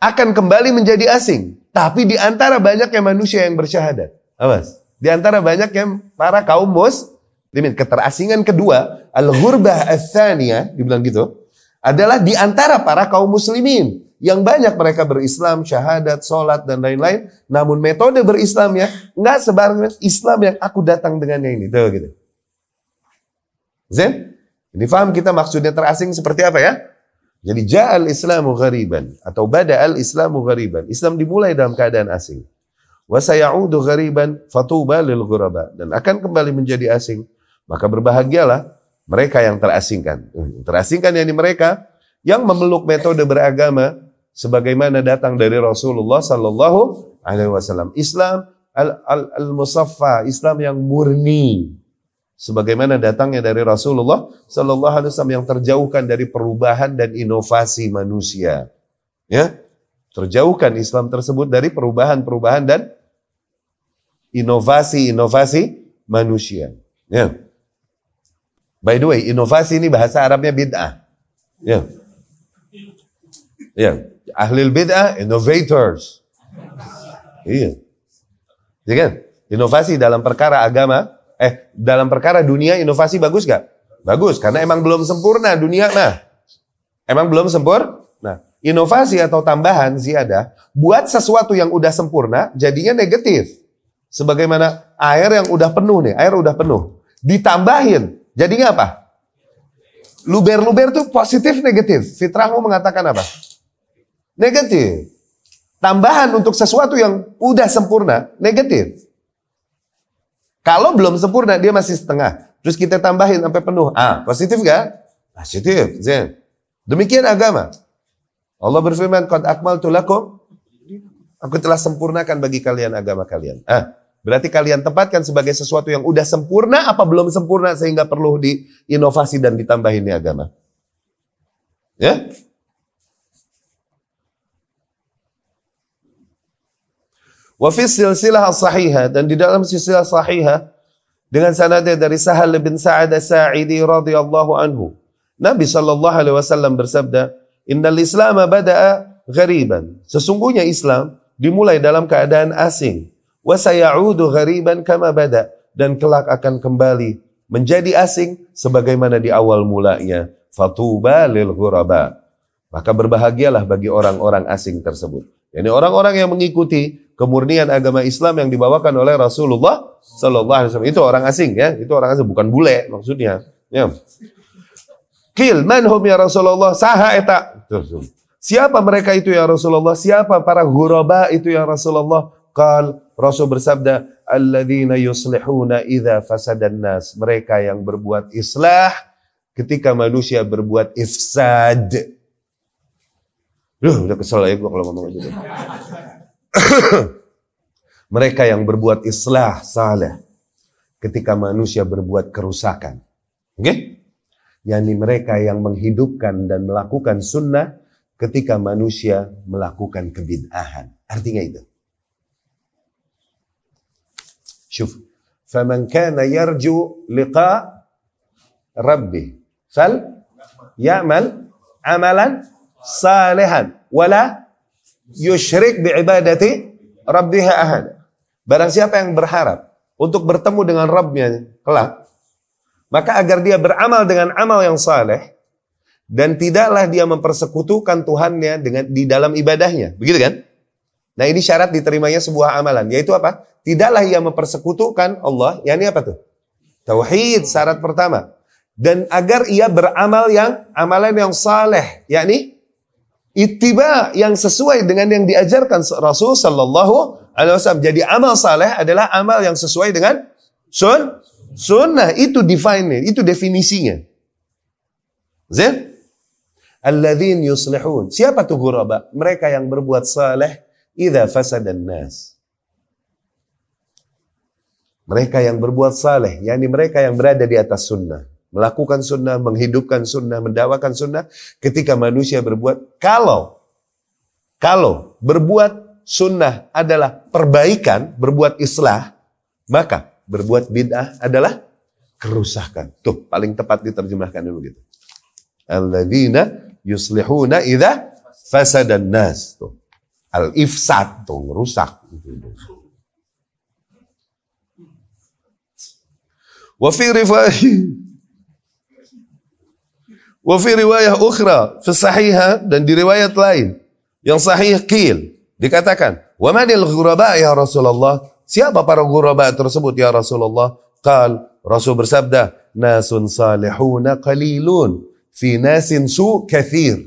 akan kembali menjadi asing. Tapi di antara banyaknya manusia yang bersyahadat. Awas. Di antara banyak yang para kaum muslimin. Keterasingan kedua, al-ghurbah as-saniyah, dibilang gitu, adalah di antara para kaum muslimin. Yang banyak mereka berislam, syahadat, sholat, dan lain-lain. Namun metode berislamnya, nggak sebarang Islam yang aku datang dengannya ini. Tuh gitu. Zen? Ini paham kita maksudnya terasing seperti apa ya? Jadi ja'al islamu ghariban atau bada'al islamu ghariban. Islam dimulai dalam keadaan asing. Wa sayaudu ghariban fatuba lil ghuraba dan akan kembali menjadi asing. Maka berbahagialah mereka yang terasingkan. Hmm, terasingkan yakni mereka yang memeluk metode beragama sebagaimana datang dari Rasulullah sallallahu alaihi wasallam. Islam al-musaffa, Islam yang murni, sebagaimana datangnya dari Rasulullah Sallallahu Alaihi Wasallam yang terjauhkan dari perubahan dan inovasi manusia. Ya, terjauhkan Islam tersebut dari perubahan-perubahan dan inovasi-inovasi manusia. Ya. By the way, inovasi ini bahasa Arabnya bid'ah. Ya. Ya, ahli bid'ah innovators. Iya. Ya kan? Inovasi dalam perkara agama Eh, dalam perkara dunia inovasi bagus gak? Bagus, karena emang belum sempurna dunia nah. Emang belum sempurna? Nah, inovasi atau tambahan sih ada, buat sesuatu yang udah sempurna jadinya negatif. Sebagaimana air yang udah penuh nih, air udah penuh. Ditambahin, jadinya apa? Luber-luber tuh positif negatif. Fitrahmu mengatakan apa? Negatif. tambahan untuk sesuatu yang udah sempurna, negatif. Kalau belum sempurna, dia masih setengah. Terus kita tambahin sampai penuh. Ah, positif gak? Positif. Zen. Demikian agama. Allah berfirman, Qad akmal tulakum. Aku telah sempurnakan bagi kalian agama kalian. Ah, berarti kalian tempatkan sebagai sesuatu yang udah sempurna apa belum sempurna sehingga perlu diinovasi dan ditambahin di agama. Ya? Wa fi silsilah sahihah dan di dalam silsilah sahihah dengan sanadnya dari Sahal bin Sa'ad Sa'idi radhiyallahu anhu. Nabi sallallahu alaihi wasallam bersabda, "Innal Islam bada'a ghariban." Sesungguhnya Islam dimulai dalam keadaan asing. Wa sayaudu ghariban kama bada dan kelak akan kembali menjadi asing sebagaimana di awal mulanya. Fatuba lil ghuraba. Maka berbahagialah bagi orang-orang asing tersebut. Yani orang-orang yang mengikuti kemurnian agama Islam yang dibawakan oleh Rasulullah Sallallahu Alaihi Wasallam. Itu orang asing ya, itu orang asing bukan bule maksudnya. Ya. Kil man hum ya Rasulullah saha eta. Siapa mereka itu ya Rasulullah? Siapa para ghuraba itu ya Rasulullah? Qal Rasul bersabda, "Alladzina yuslihuna idza fasadan nas." Mereka yang berbuat islah ketika manusia berbuat ifsad. Duh, udah kesel ya gue kalau ngomong gitu. Mereka yang berbuat islah saleh ketika manusia berbuat kerusakan. Oke? Okay? yakni mereka yang menghidupkan dan melakukan sunnah ketika manusia melakukan kebid'ahan. Artinya itu. Syuf. Faman kana yarju liqa rabbi fal ya'mal amalan salihan wala yushrik bi ibadati rabbiha ahad. Barang siapa yang berharap untuk bertemu dengan Rabbnya kelak, maka agar dia beramal dengan amal yang saleh dan tidaklah dia mempersekutukan Tuhannya dengan di dalam ibadahnya. Begitu kan? Nah, ini syarat diterimanya sebuah amalan, yaitu apa? Tidaklah ia mempersekutukan Allah, yakni apa tuh? Tauhid syarat pertama. Dan agar ia beramal yang amalan yang saleh, yakni Itiba yang sesuai dengan yang diajarkan Rasul Sallallahu Alaihi Wasallam. Jadi amal saleh adalah amal yang sesuai dengan sun sunnah. Itu define itu definisinya. Zain? Alladzin yuslihun. Siapa tuh guraba? Mereka yang berbuat saleh idza fasadan nas. Mereka yang berbuat saleh, yakni mereka yang berada di atas sunnah melakukan sunnah, menghidupkan sunnah, mendawakan sunnah ketika manusia berbuat kalau kalau berbuat sunnah adalah perbaikan, berbuat islah, maka berbuat bid'ah adalah kerusakan. Tuh, paling tepat diterjemahkan dulu gitu. Alladzina yuslihuna idza fasadan nas. Tuh. Al-ifsad tuh, rusak. Wa fi Wa fi riwayah ukhra fi sahihah dan di riwayat lain. Yang sahih qil dikatakan wa manil ghuraba ya Rasulullah? Siapa para ghuraba tersebut ya Rasulullah? Qal Rasul bersabda nasun salihuna qalilun fi nasin su kathir.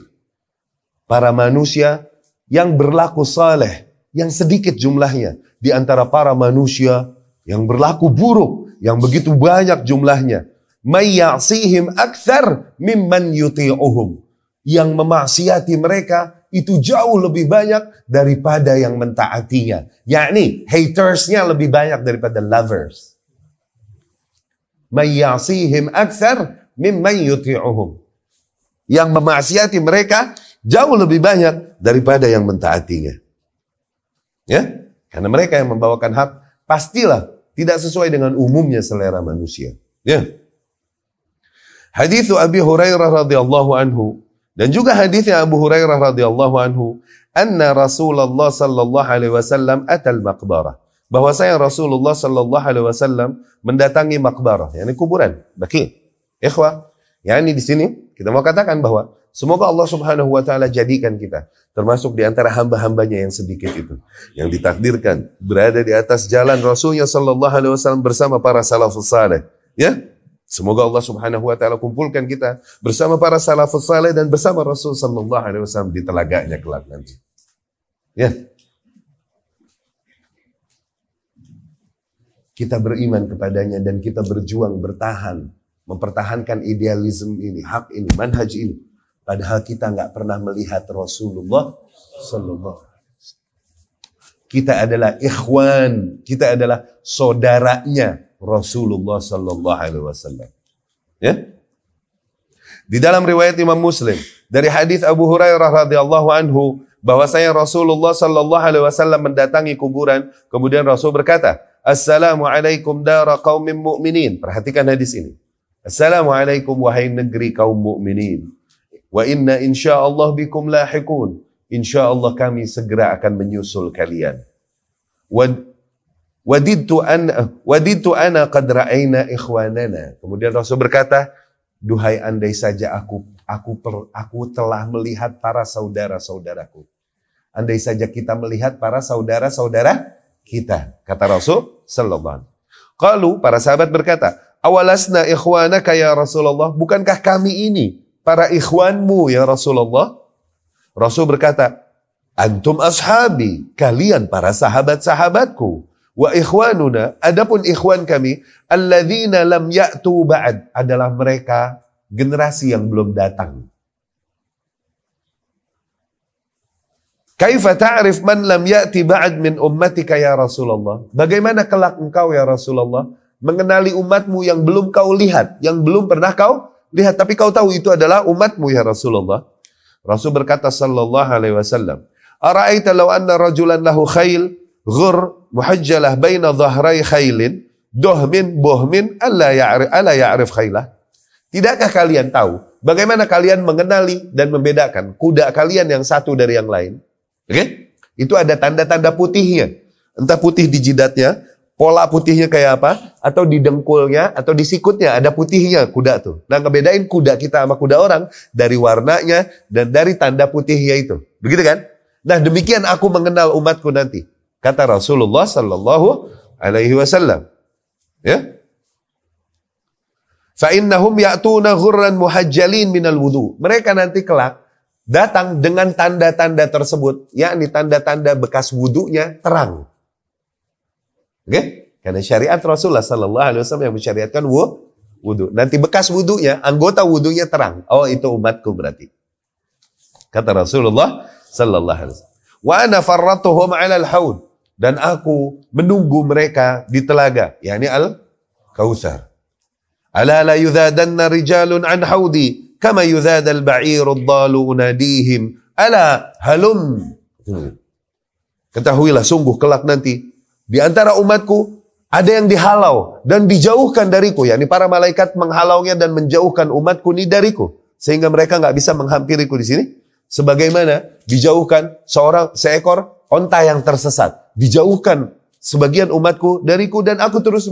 Para manusia yang berlaku saleh yang sedikit jumlahnya di antara para manusia yang berlaku buruk yang begitu banyak jumlahnya mayyasihim akthar mimman yuti'uhum. Yang memaksiati mereka itu jauh lebih banyak daripada yang mentaatinya. Yakni hatersnya lebih banyak daripada lovers. Mayyasihim akthar mimman yuti'uhum. Yang memaksiati mereka jauh lebih banyak daripada yang mentaatinya. Ya, karena mereka yang membawakan hak pastilah tidak sesuai dengan umumnya selera manusia. Ya. Hadis Abi Hurairah radhiyallahu anhu dan juga hadisnya Abu Hurairah radhiyallahu anhu anna Rasulullah sallallahu alaihi wasallam atal maqbarah. Bahwasanya Rasulullah sallallahu alaihi wasallam mendatangi makbarah yakni kuburan. Baki. Ikhwah yakni di sini kita mau katakan bahwa semoga Allah Subhanahu wa taala jadikan kita termasuk di antara hamba-hambanya yang sedikit itu yang ditakdirkan berada di atas jalan Rasulnya sallallahu alaihi wasallam bersama para salafus saleh ya Semoga Allah Subhanahu wa taala kumpulkan kita bersama para salafus saleh dan bersama Rasul sallallahu alaihi wasallam di telaganya kelak nanti. Ya. Kita beriman kepadanya dan kita berjuang bertahan mempertahankan idealisme ini, hak ini, manhaj ini. Padahal kita nggak pernah melihat Rasulullah Sallallahu Kita adalah ikhwan, kita adalah saudaranya Rasulullah Sallallahu Alaihi Wasallam. Ya? Di dalam riwayat Imam Muslim dari hadis Abu Hurairah radhiyallahu anhu bahwasanya Rasulullah sallallahu alaihi wasallam mendatangi kuburan kemudian Rasul berkata Assalamualaikum dara qaumin mu'minin. Perhatikan hadis ini. Assalamualaikum wahai negeri kaum mukminin wa inna insyaallah bikum lahiqun. Insyaallah kami segera akan menyusul kalian wadidtu an wadidtu ana qad ra'ayna ikhwanana kemudian Rasul berkata duhai andai saja aku aku per, aku telah melihat para saudara-saudaraku Andai saja kita melihat para saudara-saudara kita. Kata Rasul Sallallahu Alaihi Kalau para sahabat berkata, awalasna ikhwanaka ya Rasulullah, bukankah kami ini para ikhwanmu ya Rasulullah? Rasul berkata, antum ashabi, kalian para sahabat-sahabatku. Wa ikhwanuna, adapun ikhwan kami, alladzina lam ya'tu ba'd, adalah mereka generasi yang belum datang. Kaifa ta'rif man lam ya'ti ba'd min ummatika ya Rasulullah? Bagaimana kelak engkau ya Rasulullah mengenali umatmu yang belum kau lihat, yang belum pernah kau lihat tapi kau tahu itu adalah umatmu ya Rasulullah? Rasul berkata sallallahu alaihi wasallam, "Ara'aita law anna rajulan lahu khail ghur muhajjalah baina dhahrai khailin dohmin bohmin alla ya'rif alla ya'rif khailah?" Tidakkah kalian tahu bagaimana kalian mengenali dan membedakan kuda kalian yang satu dari yang lain? Oke? Okay? Itu ada tanda-tanda putihnya. Entah putih di jidatnya, pola putihnya kayak apa, atau di dengkulnya, atau di sikutnya ada putihnya kuda tuh. Nah ngebedain kuda kita sama kuda orang dari warnanya dan dari tanda putihnya itu. Begitu kan? Nah demikian aku mengenal umatku nanti. Kata Rasulullah Sallallahu Alaihi Wasallam. Ya, Fa'innahum ya'tuna ghurran muhajjalin minal wudu. Mereka nanti kelak datang dengan tanda-tanda tersebut, yakni tanda-tanda bekas wudhunya terang. Oke? Okay? Karena syariat Rasulullah Sallallahu Alaihi Wasallam yang mensyariatkan wudhu. Nanti bekas wudhunya, anggota wudhunya terang. Oh itu umatku berarti. Kata Rasulullah Sallallahu Alaihi Wasallam. Wa ana farratuhum ala al-haud. Dan aku menunggu mereka di telaga. yakni al-kausar. Ala la yudhadanna rijalun an haudi kama yudhadal ba'irud dalu unadihim. Ala halum. Ketahuilah sungguh kelak nanti di antara umatku ada yang dihalau dan dijauhkan dariku. Yakni para malaikat menghalaunya dan menjauhkan umatku ini dariku. Sehingga mereka nggak bisa menghampiriku di sini. Sebagaimana dijauhkan seorang seekor onta yang tersesat dijauhkan sebagian umatku dariku dan aku terus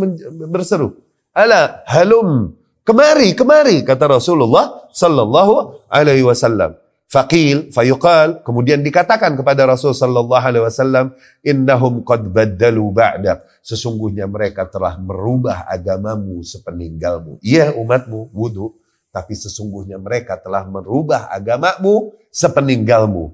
berseru ala halum Kemari, kemari kata Rasulullah sallallahu alaihi wasallam. Faqil, fayuqal, kemudian dikatakan kepada Rasul sallallahu alaihi wasallam, innahum qad baddalu ba'dak. Sesungguhnya mereka telah merubah agamamu sepeninggalmu. Iya umatmu wudu, tapi sesungguhnya mereka telah merubah agamamu sepeninggalmu.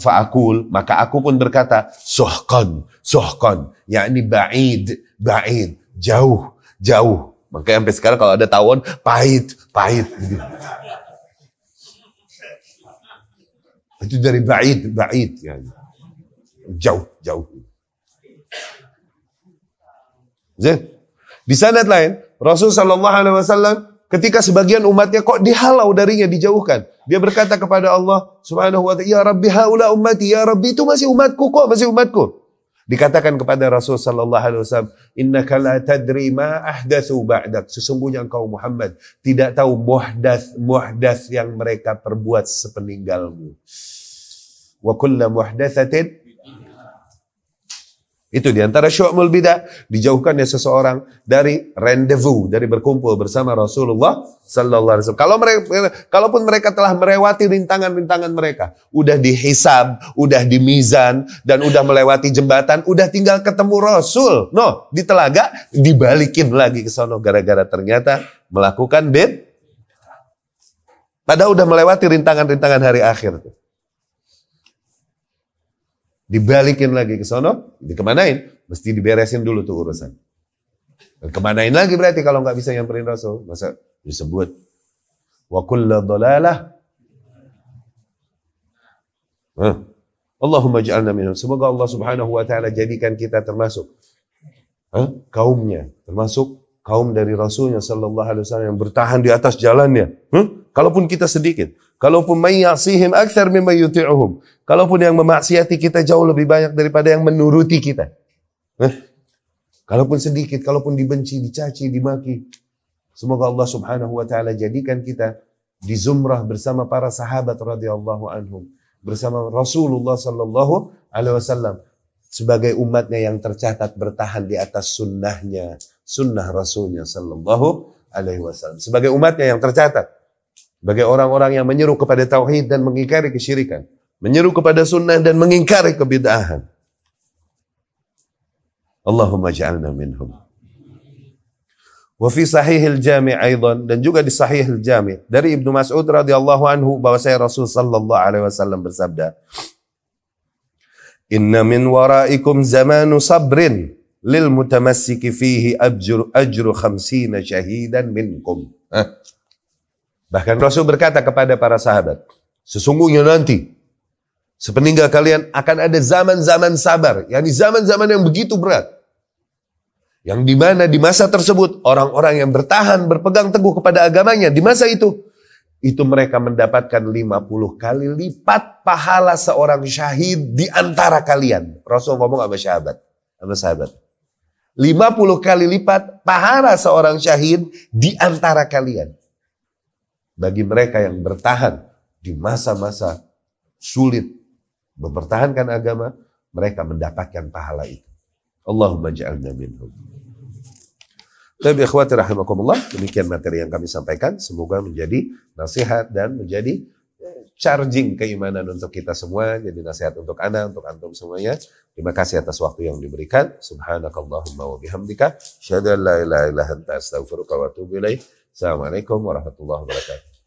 Fa'akul, maka aku pun berkata, sohkon, sohkon, yakni ba'id, ba'id, jauh, jauh. Makanya sampai sekarang kalau ada tawon, pahit, pahit. Itu dari ba'id, ba'id. Ya. Jauh, jauh. Di sanad lain, Rasul Shallallahu Alaihi Wasallam ketika sebagian umatnya kok dihalau darinya, dijauhkan. Dia berkata kepada Allah Subhanahu Wa Taala, Ya Rabbi haula ummati, Ya Rabbi itu masih umatku kok, masih umatku. Dikatakan kepada Rasul sallallahu alaihi wasallam, "Innaka la tadri ma ahdatsu ba'dak." Sesungguhnya engkau Muhammad tidak tahu muhdats muhdats yang mereka perbuat sepeninggalmu. Wa kullu muhdatsatin itu di antara syu'mul bidah, dijauhkannya seseorang dari rendezvous, dari berkumpul bersama Rasulullah Sallallahu Alaihi Wasallam. Kalau mereka, kalaupun mereka telah melewati rintangan-rintangan mereka, udah dihisab, udah dimizan, dan udah melewati jembatan, udah tinggal ketemu Rasul. No, di telaga dibalikin lagi ke sono gara-gara ternyata melakukan bid. Padahal udah melewati rintangan-rintangan hari akhir. Tuh. Dibalikin lagi ke sono, dikemanain? Mesti diberesin dulu tuh urusan. Kemanain lagi berarti kalau nggak bisa nyamperin Rasul? Masa disebut wa Huh. Allahumma ja'alna minhum. Semoga Allah Subhanahu wa taala jadikan kita termasuk huh? kaumnya, termasuk kaum dari Rasulnya sallallahu alaihi wasallam yang bertahan di atas jalannya. Huh? Kalaupun kita sedikit, kalaupun may yasihim aktsar mimma. Kalaupun yang memaksiati kita jauh lebih banyak daripada yang menuruti kita. Huh? Kalaupun sedikit, kalaupun dibenci, dicaci, dimaki. Semoga Allah Subhanahu wa taala jadikan kita di zumrah bersama para sahabat radhiyallahu anhum bersama Rasulullah Sallallahu Alaihi Wasallam sebagai umatnya yang tercatat bertahan di atas sunnahnya, sunnah Rasulnya Sallallahu Alaihi Wasallam. Sebagai umatnya yang tercatat, sebagai orang-orang yang menyeru kepada tauhid dan mengingkari kesyirikan, menyeru kepada sunnah dan mengingkari kebid'ahan. Allahumma ja'alna minhum. Wa fi sahihil jami' aidan dan juga di sahihil jami' dari Ibnu Mas'ud radhiyallahu anhu bahwa saya Rasul sallallahu alaihi wasallam bersabda Inna min waraikum zamanu sabrin lil mutamassiki fihi ajru ajru khamsina syahidan minkum. Bahkan Rasul berkata kepada para sahabat, sesungguhnya nanti sepeninggal kalian akan ada zaman-zaman sabar, yakni zaman-zaman yang begitu berat. Yang di mana di masa tersebut orang-orang yang bertahan berpegang teguh kepada agamanya di masa itu itu mereka mendapatkan 50 kali lipat pahala seorang syahid di antara kalian. Rasul ngomong sama sahabat, sama sahabat. 50 kali lipat pahala seorang syahid di antara kalian. Bagi mereka yang bertahan di masa-masa sulit mempertahankan agama, mereka mendapatkan pahala itu. Allahumma ja'alna minhum. Tapi ikhwati rahimakumullah, demikian materi yang kami sampaikan. Semoga menjadi nasihat dan menjadi eh, charging keimanan untuk kita semua. Jadi nasihat untuk anda, untuk antum semuanya. Terima kasih atas waktu yang diberikan. Subhanakallahumma wa bihamdika. Syahadu la ilaha illa anta astaghfiruka wa atubu ilaih. Assalamualaikum warahmatullahi wabarakatuh.